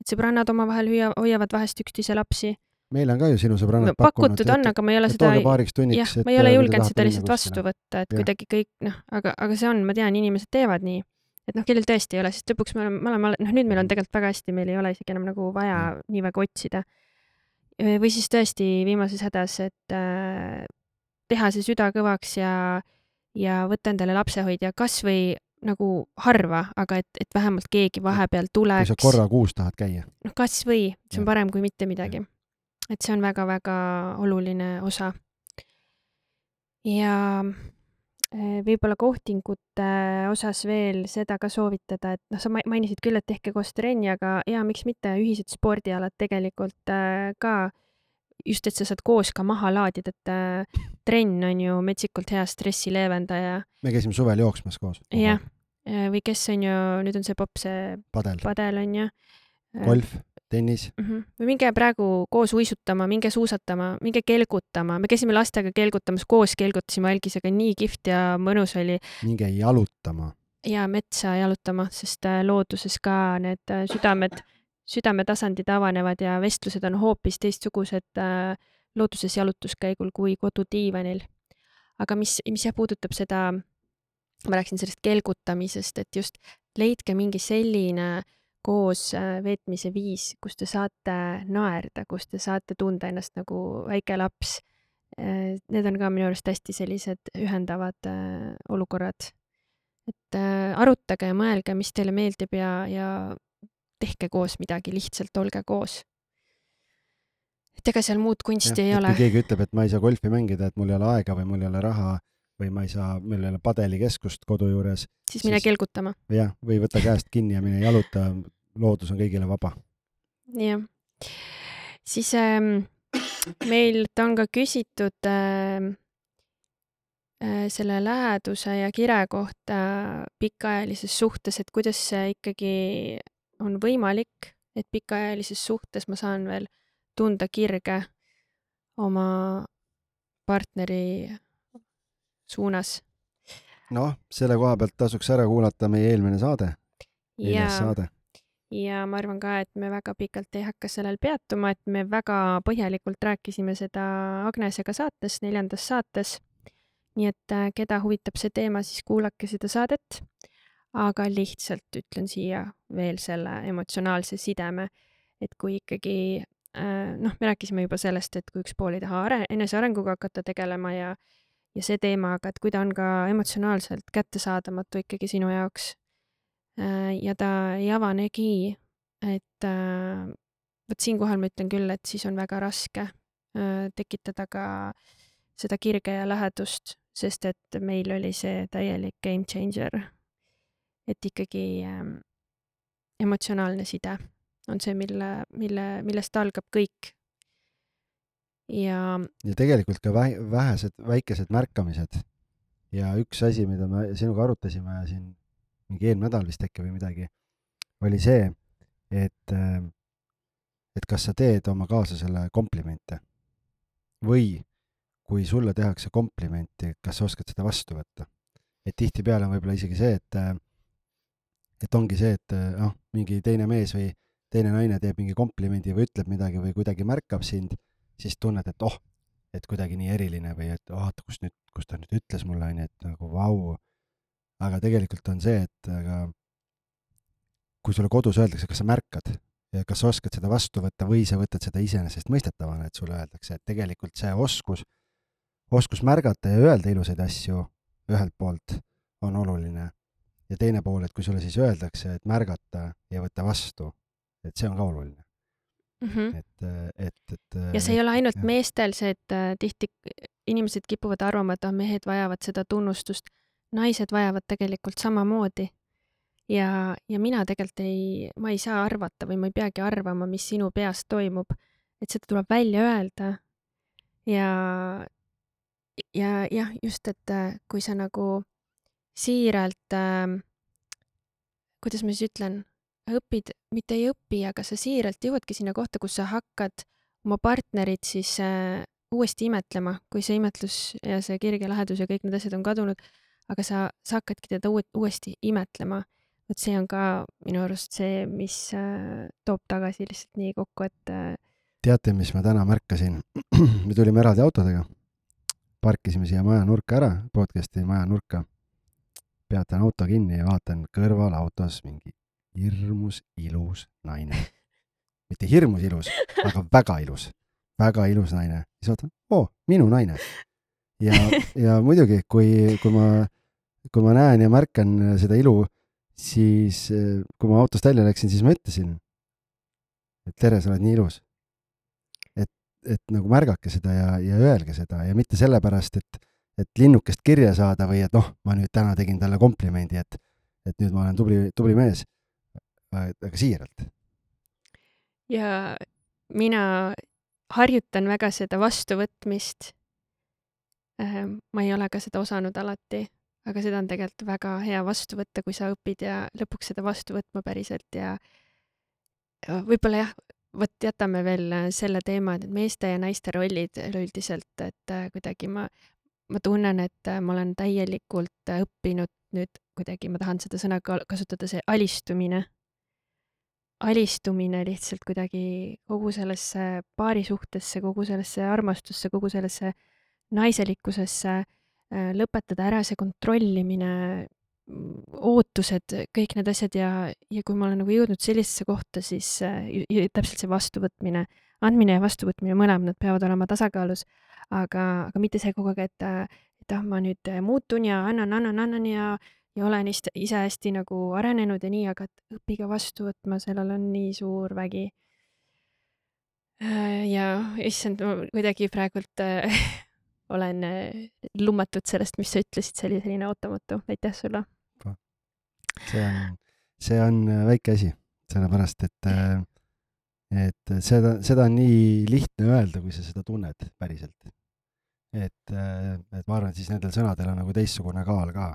et sõbrannad omavahel hüüa-, hoiavad vahest üksteise lapsi. Meil on ka ju sinu sõbrannad pakutud on, aga ma ei ole seda tooge paariks tunniks. jah, ma ei ole äh, julgenud seda lihtsalt vastu võtta, et kuidagi kõik noh, aga, aga see on, ma tean, inimesed teevad nii. et noh, kellel tõesti ei ole, sest lõpuks me oleme, me oleme, noh, nüüd meil on tegelikult väga hästi, meil ei ole isegi enam nagu vaja Jah. nii väga otsida. või siis tõesti viimases hädas, et äh, teha see süda kõvaks ja, ja võtta endale lapsehoidja, kasvõi nagu harva, aga et, et vähemalt keegi vahepeal kui tuleks. sa korra kuus tahad käia. noh, kasvõi, see on Jah. parem kui mitte midagi. Et see on väga-väga oluline osa. ja eh, võib-olla kohtingute osas veel seda ka soovitada, et noh, sa ma- mainisid küll, et tehke koos trenni, aga jaa, miks mitte, ühised spordialad tegelikult äh, ka just, et sa saad koos ka maha laadida, et äh, trenn on ju metsikult hea stressi leevendaja. me käisime suvel jooksmas koos. jah, või kes on ju, nüüd on see popp, see padel, padel on ju. golf, tennis, mm. -hmm. minge praegu koos uisutama, minge suusatama, minge kelgutama, me käisime lastega kelgutamas, koos kelgutasime algisega, nii kihvt ja mõnus oli minge jalutama. ja metsa jalutama, sest äh, looduses ka need äh, südamed, südametasandid avanevad ja vestlused on hoopis teistsugused äh, looduses jalutuskäigul kui kodudiivanil. aga mis, mis jah puudutab seda, ma rääkisin sellest kelgutamisest, et just leidke mingi selline koos äh, veetmise viis, kus te saate naerda, kus te saate tunda ennast nagu väike laps. Need on ka minu arust hästi sellised ühendavad äh, olukorrad et äh, arutage ja mõelge, mis teile meeldib ja, ja tehke koos midagi, lihtsalt olge koos. et ega seal muud kunsti ei ole kui. keegi ütleb, et ma ei saa golfi mängida, et mul ei ole aega või mul ei ole raha või ma ei saa, meil ei ole padelikeskust kodu juures, siis mine siis- kelgutama. jah, või võta käest kinni ja mine jaluta, loodus on kõigile vaba. jah. siis ähm, meilt on ka küsitud ähm, äh, selle läheduse ja kire kohta pikaajalises suhtes, et kuidas see ikkagi on võimalik, et pikaajalises suhtes ma saan veel tunda kirge oma partneri suunas. noh, selle koha pealt tasuks ära kuulata meie eelmine saade, neljas ja saade. ja ma arvan ka, et me väga pikalt ei hakka sellel peatuma, et me väga põhjalikult rääkisime seda Agnesega saates, neljandas saates. nii et äh, keda huvitab see teema, siis kuulake seda saadet. aga lihtsalt ütlen siia veel selle emotsionaalse sideme, et kui ikkagi äh, noh, me rääkisime juba sellest, et kui üks pool ei taha are-, enesearenguga hakata tegelema ja ja see teema, aga et kui ta on ka emotsionaalselt kättesaadamatu ikkagi sinu jaoks äh, ja ta ei avanegi, et äh, vot siinkohal ma ütlen küll, et siis on väga raske äh, tekitada ka seda kirge ja lähedust, sest et meil oli see täielik game changer. et ikkagi ähm, emotsionaalne side on see, mille, mille, millest algab kõik. Ja ja tegelikult ka vähe, vähesed, väikesed märkamised ja üks asi, mida me sinuga arutasime siin mingi eelmine nädal vist äkki või midagi, oli see, et, et kas sa teed oma kaaslasele komplimente või kui sulle tehakse komplimenti, kas sa oskad seda vastu võtta. et tihtipeale on võib-olla isegi see, et, et ongi see, et noh, mingi teine mees või teine naine teeb mingi komplimendi või ütleb midagi või kuidagi märkab sind siis tunned, et oh, et kuidagi nii eriline või et vaata, kus nüüd, kus ta nüüd ütles mulle, onju, et nagu vau. aga tegelikult on see, et aga kui sulle kodus öeldakse, kas sa märkad ja kas sa oskad seda vastu võtta või sa võtad seda iseenesestmõistetavana, et sulle öeldakse, et tegelikult see oskus, oskus märgata ja öelda ilusaid asju ühelt poolt on oluline ja teine pool, et kui sulle siis öeldakse, et märgata ja võtta vastu, et see on ka oluline, mm. -hmm. et, et, et ja see ei ole ainult jah. meestel see, et äh, tihti inimesed kipuvad arvama, et ah, mehed vajavad seda tunnustust. naised vajavad tegelikult samamoodi. ja, ja mina tegelikult ei, ma ei saa arvata või ma ei peagi arvama, mis sinu peas toimub. et seda tuleb välja öelda. ja, ja jah, just, et äh, kui sa nagu siiralt äh,, kuidas ma siis ütlen, õpid, mitte ei õpi, aga sa siiralt jõuadki sinna kohta, kus sa hakkad oma partnerit siis äh, uuesti imetlema, kui see imetlus ja see kirge lähedus ja kõik need asjad on kadunud, aga sa, sa hakkadki teda uue, uuesti imetlema. vot see on ka minu arust see, mis äh, toob tagasi lihtsalt nii kokku, et äh, teate, mis ma täna märkasin? *clears throat* me tulime eraldi autodega, parkisime siia maja nurka ära, podcast'i maja nurka. peatan auto kinni ja vaatan kõrval autos mingi hirmus ilus naine. mitte hirmus ilus, aga väga ilus, väga ilus naine. siis vaatan, oo, minu naine. ja, *laughs* ja muidugi, kui, kui ma kui ma näen ja märkan seda ilu, siis kui ma autost välja läksin, siis ma ütlesin, et tere, sa oled nii ilus. et, et nagu märgake seda ja, ja öelge seda ja mitte sellepärast, et, et linnukest kirja saada või et noh, ma nüüd täna tegin talle komplimendi, et, et nüüd ma olen tubli, tubli mees. Aga siiralt. ja mina harjutan väga seda vastuvõtmist. ma ei ole ka seda osanud alati aga seda on tegelikult väga hea vastu võtta, kui sa õpid ja lõpuks seda vastu võtma päriselt ja, võib-olla jah, vot jätame veel selle teema, et meeste ja naiste rollid üleüldiselt, et äh, kuidagi ma, ma tunnen, et äh, ma olen täielikult õppinud nüüd kuidagi, ma tahan seda sõna kasutada, see alistumine. Alistumine lihtsalt kuidagi kogu sellesse paarisuhtesse, kogu sellesse armastusse, kogu sellesse naiselikkusesse Äh, lõpetada ära see kontrollimine, ootused, kõik need asjad ja, ja kui ma olen nagu jõudnud sellisesse kohta, siis äh, täpselt see vastuvõtmine, andmine ja vastuvõtmine, mõlemad, peavad olema tasakaalus, aga, aga mitte see kogu aeg, et, et ah, ma nüüd muutun ja annan, annan, annan ja, ja olen ise, hästi nagu arenenud ja nii, aga et õppige vastu võtma, sellel on nii suur vägi. Äh, ja issand, ma kuidagi praegult *laughs* olen äh, lummatud sellest, mis sa ütlesid, see oli selline ootamatu, aitäh sulle. see on, see on äh, väike asi, sellepärast et, äh, et seda, seda on nii lihtne öelda, kui sa seda tunned päriselt. et, et ma arvan, et siis nendel sõnadel on nagu teistsugune kaal ka.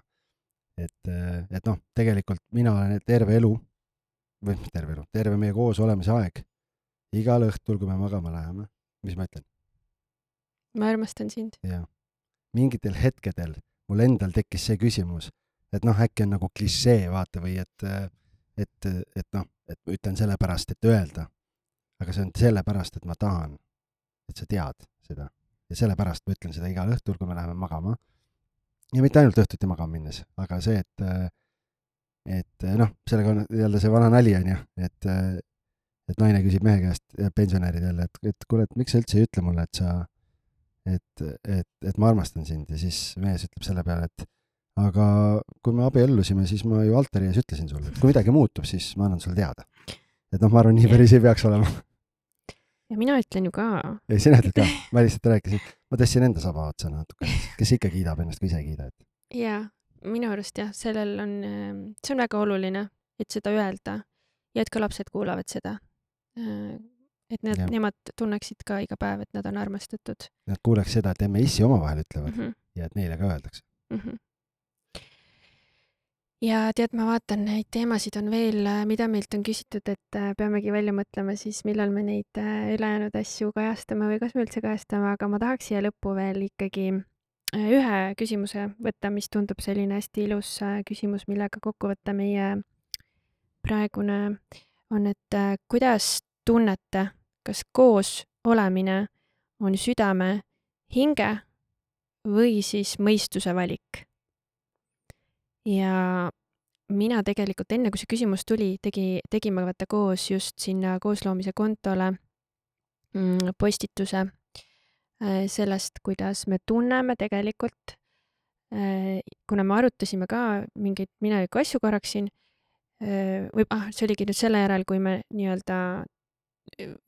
Et, et noh, tegelikult mina olen terve elu, või mis terve elu, terve meie koos olemise aeg, igal õhtul, kui me magama läheme, mis ma ütlen? ma armastan sind. jah. mingitel hetkedel mul endal tekkis see küsimus, et noh, äkki on nagu klišee, vaata, või et, et, et noh, et ütlen sellepärast, et öelda. aga see on sellepärast, et ma tahan, et sa tead seda. ja sellepärast ma ütlen seda igal õhtul, kui me läheme magama. Ja mitte ainult õhtuti magama minnes, aga see, et, et noh, sellega on jälle see vana nali, on ju, et, et naine küsib mehe käest, pensionäridele, et, et kuule, et miks sa üldse ei ütle mulle, et sa et, et, et ma armastan sind ja siis mees ütleb selle peale, et aga kui me abiellusime, siis ma ju altari ees ütlesin sulle, et kui midagi muutub, siis ma annan sulle teada. et noh, ma arvan, nii päris ei peaks olema. ja mina ütlen ju ka. ei, sina ütled ka, ma lihtsalt rääkisin, ma tõstsin enda saba otsa natuke, kes ikka kiidab ennast, kui ise ei kiida, et. jaa, minu arust jah, sellel on, see on väga oluline, et seda öelda ja et ka lapsed kuulavad seda et need, nemad tunneksid ka iga päev, et nad on armastatud. Nad kuuleks seda, et emme-issi omavahel ütlevad mm -hmm. ja et neile ka öeldakse mm. -hmm. Ja tead, ma vaatan, neid teemasid on veel, mida meilt on küsitud, et äh, peamegi välja mõtlema siis, millal me neid äh, ülejäänud asju kajastame või kas me üldse kajastame, aga ma tahaks siia lõppu veel ikkagi äh, ühe küsimuse võtta, mis tundub selline hästi ilus küsimus, millega kokku võtta meie praegune on, et kuidas tunnete, kas koos olemine on südame, hinge või siis mõistuse valik. Ja mina tegelikult enne, kui see küsimus tuli, tegi, tegime vaata koos just sinna koosloomise kontole mm, postituse äh, sellest, kuidas me tunneme tegelikult. Äh, kuna me arutasime ka mingeid mineviku asju korraks siin, äh, või ah, see oligi nüüd selle järel, kui me nii-öelda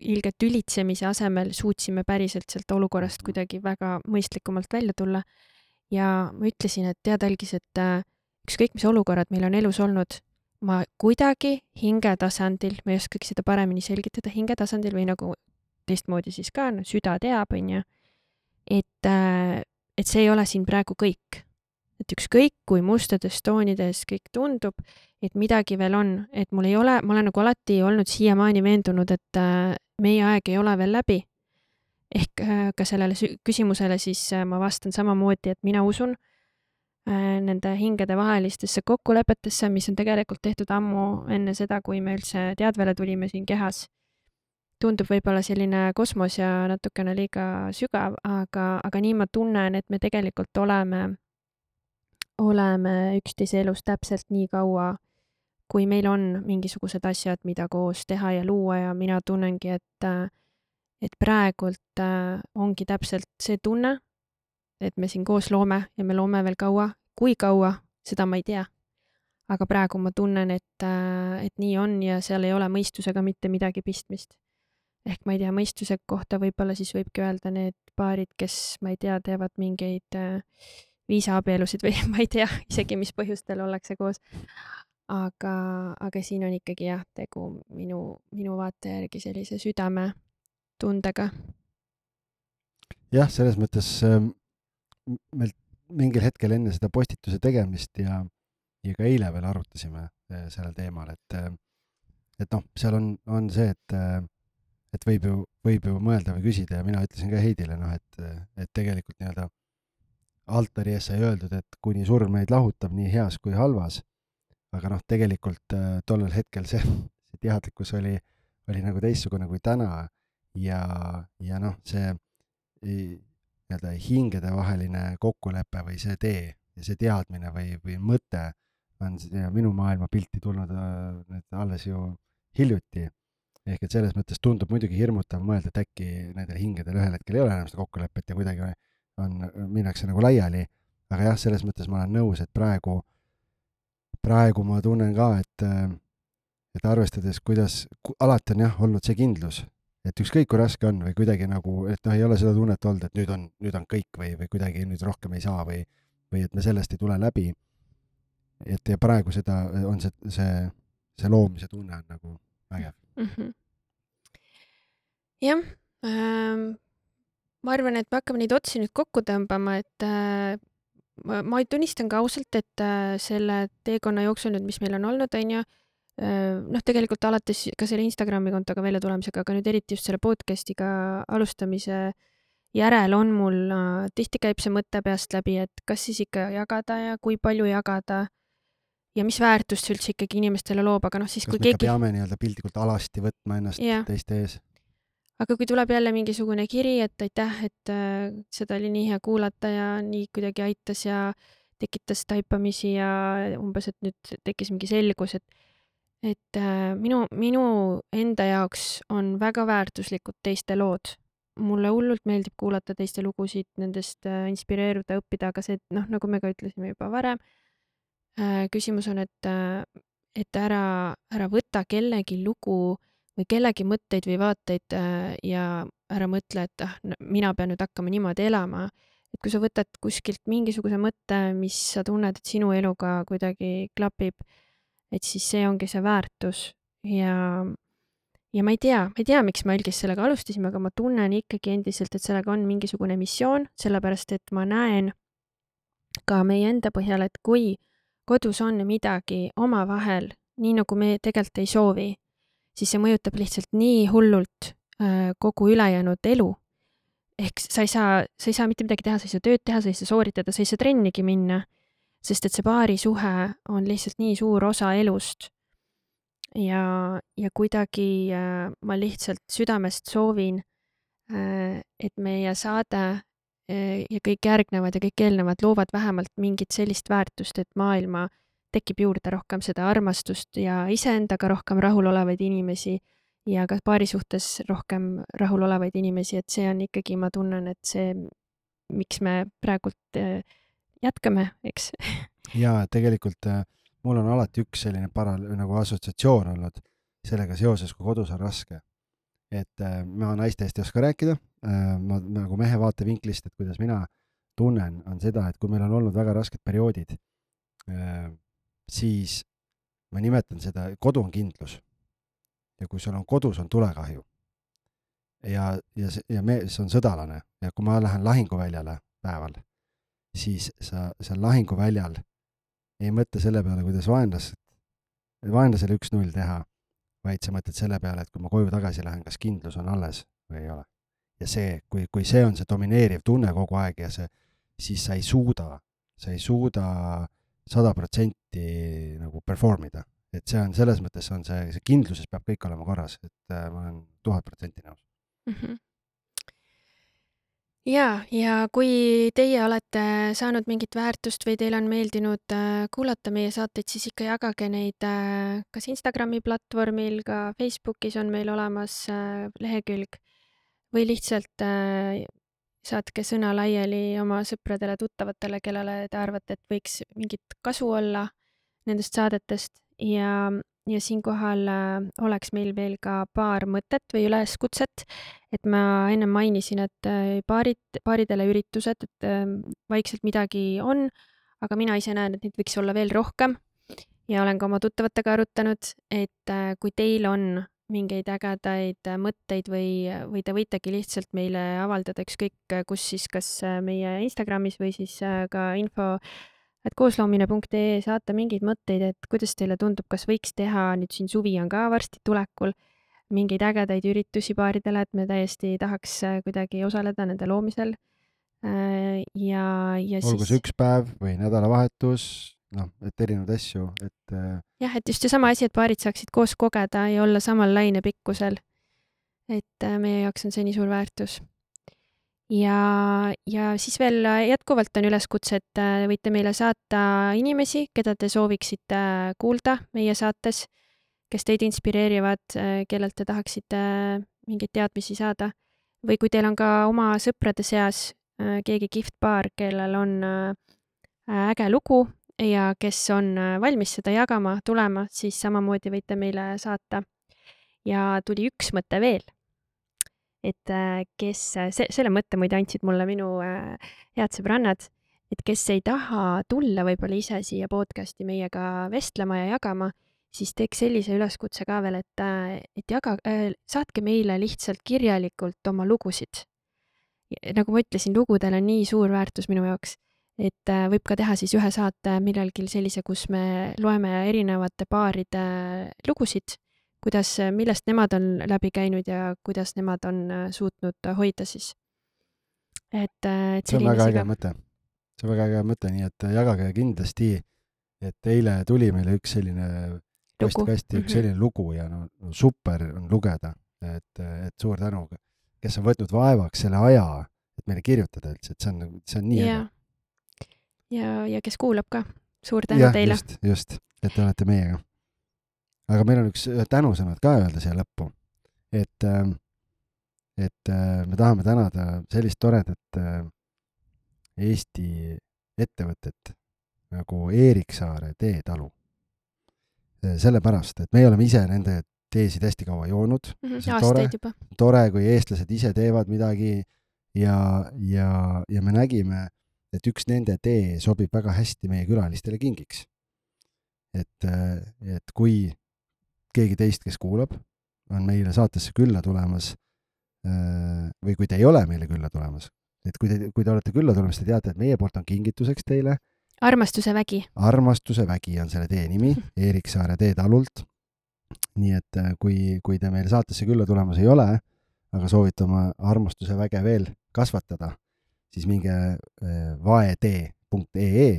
ilge tülitsemise asemel suutsime päriselt sealt olukorrast kuidagi väga mõistlikumalt välja tulla. ja ma ütlesin, et tead, Algis, et äh, ükskõik, mis olukorrad meil on elus olnud, ma kuidagi hingetasandil, ma ei oskagi seda paremini selgitada, hingetasandil või nagu teistmoodi siis ka, no süda teab, onju, et, äh, et see ei ole siin praegu kõik et ükskõik kui mustades toonides kõik tundub, et midagi veel on, et mul ei ole, ma olen nagu alati olnud siiamaani veendunud, et äh, meie aeg ei ole veel läbi. ehk äh, ka sellele küsimusele siis ma vastan samamoodi, et mina usun nende hingede vahelistesse kokkulepetesse, mis on tegelikult tehtud ammu enne seda, kui me üldse teadvele tulime siin kehas. tundub võib-olla selline kosmos ja natukene liiga sügav, aga, aga nii ma tunnen, et me tegelikult oleme oleme üksteise elus täpselt nii kaua, kui meil on mingisugused asjad, mida koos teha ja luua ja mina tunnengi, et, et praegult äh, ongi täpselt see tunne, et me siin koos loome ja me loome veel kaua. kui kaua, seda ma ei tea. aga praegu ma tunnen, et, et nii on ja seal ei ole mõistusega mitte midagi pistmist. ehk ma ei tea, mõistuse kohta võib-olla siis võibki öelda need paarid, kes, ma ei tea, teevad mingeid äh, viisaabielusid või *laughs* ma ei tea isegi, mis põhjustel ollakse koos aga, aga siin on ikkagi jah, tegu minu, minu vaate järgi sellise südametundega. jah, selles mõttes äh, meil mingil hetkel enne seda postituse tegemist ja, ja ka eile veel arutasime äh, sellel teemal, et äh, et noh, seal on, on see, et äh, et võib ju, võib ju mõelda või küsida ja mina ütlesin ka Heidile, noh, et, et tegelikult nii-öelda altari ees sai öeldud, et kuni surm meid lahutab nii heas kui halvas aga noh, tegelikult tollel hetkel see, see teadlikkus oli, oli nagu teistsugune kui täna ja, ja noh, see nii-öelda hingedevaheline kokkulepe või see tee ja see teadmine või, või mõte on minu maailmapilti tulnud äh, nüüd alles ju hiljuti. ehk et selles mõttes tundub muidugi hirmutav mõelda, et äkki nendel hingedel ühel hetkel ei ole enam seda kokkulepet ja kuidagi on, minnakse nagu laiali. aga jah, selles mõttes ma olen nõus, et praegu praegu ma tunnen ka, et, äh, et arvestades, kuidas, alati on jah olnud see kindlus, et ükskõik kui raske on või kuidagi nagu, et noh, ei ole seda tunnet olnud, et nüüd on, nüüd on kõik või, või kuidagi nüüd rohkem ei saa või, või et me sellest ei tule läbi. et ja praegu seda on see, see, see loomise tunne on nagu vägev mm. -hmm. jah ähm, ma arvan, et me hakkame neid otsi nüüd kokku tõmbama, et äh, ma, tunnistan ka ausalt, et äh, selle teekonna jooksul nüüd, mis meil on olnud, on ju, noh, tegelikult alates ka selle Instagrami kontoga väljatulemisega, aga nüüd eriti just selle podcast'iga alustamise järel on mul tihti käib see mõte peast läbi, et kas siis ikka jagada ja kui palju jagada ja mis väärtust see üldse ikkagi inimestele loob, aga noh, siis kas kui keegi. peame nii-öelda piltlikult alasti võtma ennast yeah. teiste ees? aga kui tuleb jälle mingisugune kiri, et aitäh, et äh, seda oli nii hea kuulata ja nii kuidagi aitas ja tekitas taipamisi ja umbes, et nüüd tekkis mingi selgus, et et äh, minu, minu enda jaoks on väga väärtuslikud teiste lood. mulle hullult meeldib kuulata teiste lugusid, nendest äh, inspireeruda, õppida, aga see, noh, nagu me ka ütlesime juba varem äh,, küsimus on, et et ära, ära võta kellegi lugu või kellegi mõtteid või vaateid ja ära mõtle, et ah, mina pean nüüd hakkama niimoodi elama. et kui sa võtad kuskilt mingisuguse mõtte, mis sa tunned, et sinu eluga kuidagi klapib, et siis see ongi see väärtus ja ja ma ei tea, ma ei tea, miks me algis sellega alustasime, aga ma tunnen ikkagi endiselt, et sellega on mingisugune missioon, sellepärast et ma näen ka meie enda põhjal, et kui kodus on midagi omavahel, nii nagu me tegelikult ei soovi, siis see mõjutab lihtsalt nii hullult äh, kogu ülejäänud elu. ehk sa ei saa, sa ei saa mitte midagi teha, sa ei saa tööd teha, sa ei saa sooritada, sa ei saa trennigi minna, sest et see paarisuhe on lihtsalt nii suur osa elust. ja, ja kuidagi äh, ma lihtsalt südamest soovin äh,, et meie saade äh, ja kõik järgnevad ja kõik eelnevad loovad vähemalt mingit sellist väärtust, et maailma tekib juurde rohkem seda armastust ja iseendaga rohkem rahulolevaid inimesi ja ka paari suhtes rohkem rahulolevaid inimesi, et see on ikkagi, ma tunnen, et see, miks me praegult äh, jätkame, eks. ja tegelikult äh, mul on alati üks selline para-, nagu assotsiatsioon olnud sellega seoses, kui kodus on raske. et äh, ma naiste eest ei oska rääkida, ma nagu mehe vaatevinklist, et kuidas mina tunnen, on seda, et kui meil on olnud väga rasked perioodid, siis ma nimetan seda, kodu on kindlus. ja kui sul on kodus, on tulekahju. ja, ja ja me, see on sõdalane ja kui ma lähen lahinguväljale päeval, siis sa seal lahinguväljal ei mõtle selle peale, kuidas vaenlast, vaenlasele üks-null teha, vaid sa mõtled selle peale, et kui ma koju tagasi lähen, kas kindlus on alles või ei ole. ja see, kui, kui see on see domineeriv tunne kogu aeg ja see, siis sa ei suuda, sa ei suuda sada protsenti nagu perform ida. et see on, selles mõttes on see, see kindluses peab kõik olema korras, et äh, ma olen tuhat protsenti nõus mm. -hmm ja, ja kui teie olete saanud mingit väärtust või teile on meeldinud äh, kuulata meie saateid, siis ikka jagage neid äh, kas Instagrami platvormil, ka Facebookis on meil olemas lehekülg. Või lihtsalt saatke sõna laiali oma sõpradele-tuttavatele, kellele te arvate, et võiks mingit kasu olla nendest saadetest. Ja, ja siinkohal äh, oleks meil veel ka paar mõtet või üleskutset, et ma ennem mainisin, et äh, paarid, paaridele üritused, et äh, vaikselt midagi on, aga mina ise näen, et neid võiks olla veel rohkem. Ja olen ka oma tuttavatega arutanud, et kui teil on mingeid ägedaid mõtteid või, või te võitegi lihtsalt meile avaldada ükskõik kus siis, kas meie Instagramis või siis ka info et koosloomine.ee saata mingeid mõtteid, et kuidas teile tundub, kas võiks teha, nüüd siin suvi on ka varsti tulekul, mingeid ägedaid üritusi paaridele, et me täiesti tahaks kuidagi osaleda nende loomisel. ja, ja olgu siis see üks päev või nädalavahetus, noh, et erinevaid asju, et äh, jah, et just seesama asi, et paarid saaksid koos kogeda ja olla samal lainepikkusel. et äh, meie jaoks on see nii suur väärtus. Ja, ja siis veel äh, jätkuvalt on üleskutse, et äh, võite meile saata inimesi, keda te sooviksite äh, kuulda meie saates, kes teid inspireerivad, kellelt te tahaksite mingeid teadmisi saada. või kui teil on ka oma sõprade seas äh, keegi kihvt paar, kellel on äh, äge lugu ja kes on äh, valmis seda jagama, tulema, siis samamoodi võite meile saata. ja tuli üks mõte veel. Et äh, kes, see, selle mõtte muide andsid mulle minu äh, head sõbrannad, et kes ei taha tulla võib-olla ise siia podcast'i meiega vestlema ja jagama, siis teeks sellise üleskutse ka veel, et, et jaga, saatke meile lihtsalt kirjalikult oma lugusid. nagu ma ütlesin, lugudel on nii suur väärtus minu jaoks et äh, võib ka teha siis ühe saate millalgi sellise, kus me loeme erinevate paaride lugusid, kuidas, millest nemad on läbi käinud ja kuidas nemad on äh, suutnud hoida siis. et, äh, et see on väga äge mõte. see on väga äge mõte, nii et jagage kindlasti, et eile tuli meile üks selline postkasti üks Mhm. selline lugu ja no, no super on lugeda, et, et suur tänu, kes on võtnud vaevaks selle aja, et meile kirjutada üldse, et see on, nagu- see on nii ja, ja, ja kes kuulab ka, suur tänu jah, teile. just, just, et te olete meiega. Aga meil on üks tänusõnad ka öelda siia lõppu, et, äh, et äh, me tahame tänada sellist toredat äh, Eesti ettevõtet nagu Eeriksaare teetalu. sellepärast, et me oleme ise nende teesid hästi kaua joonud, see on tore, tore, kui eestlased ise teevad midagi ja, ja, ja me nägime, et üks nende tee sobib väga hästi meie külalistele kingiks. et, et kui keegi teist, kes kuulab, on meile saatesse külla tulemas või kui te ei ole meile külla tulemas, et kui te, kui te olete külla tulemas, te teate, et meie poolt on kingituseks teile armastuse vägi. armastuse vägi on selle tee nimi *laughs* Eeriksaare teetalult. nii et äh, kui, kui te meile saatesse külla tulemas ei ole, aga soovite oma armastuse väge veel kasvatada, siis minge äh, vaetee.ee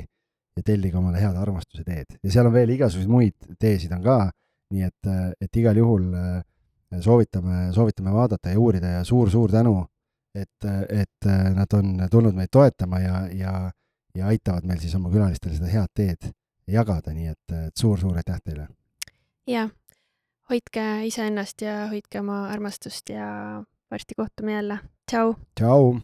ja tellige omale head armastuse teed ja seal on veel igasuguseid muid teesid on ka, nii et, et igal juhul äh, soovitame, soovitame vaadata ja uurida ja suur-suur tänu, et, et nad on tulnud meid toetama ja, ja, ja aitavad meil siis oma külalistele seda head teed jagada, nii et, et suur-suur aitäh teile! ja hoidke iseennast ja hoidke oma armastust ja varsti kohtume jälle. tšau. tšau!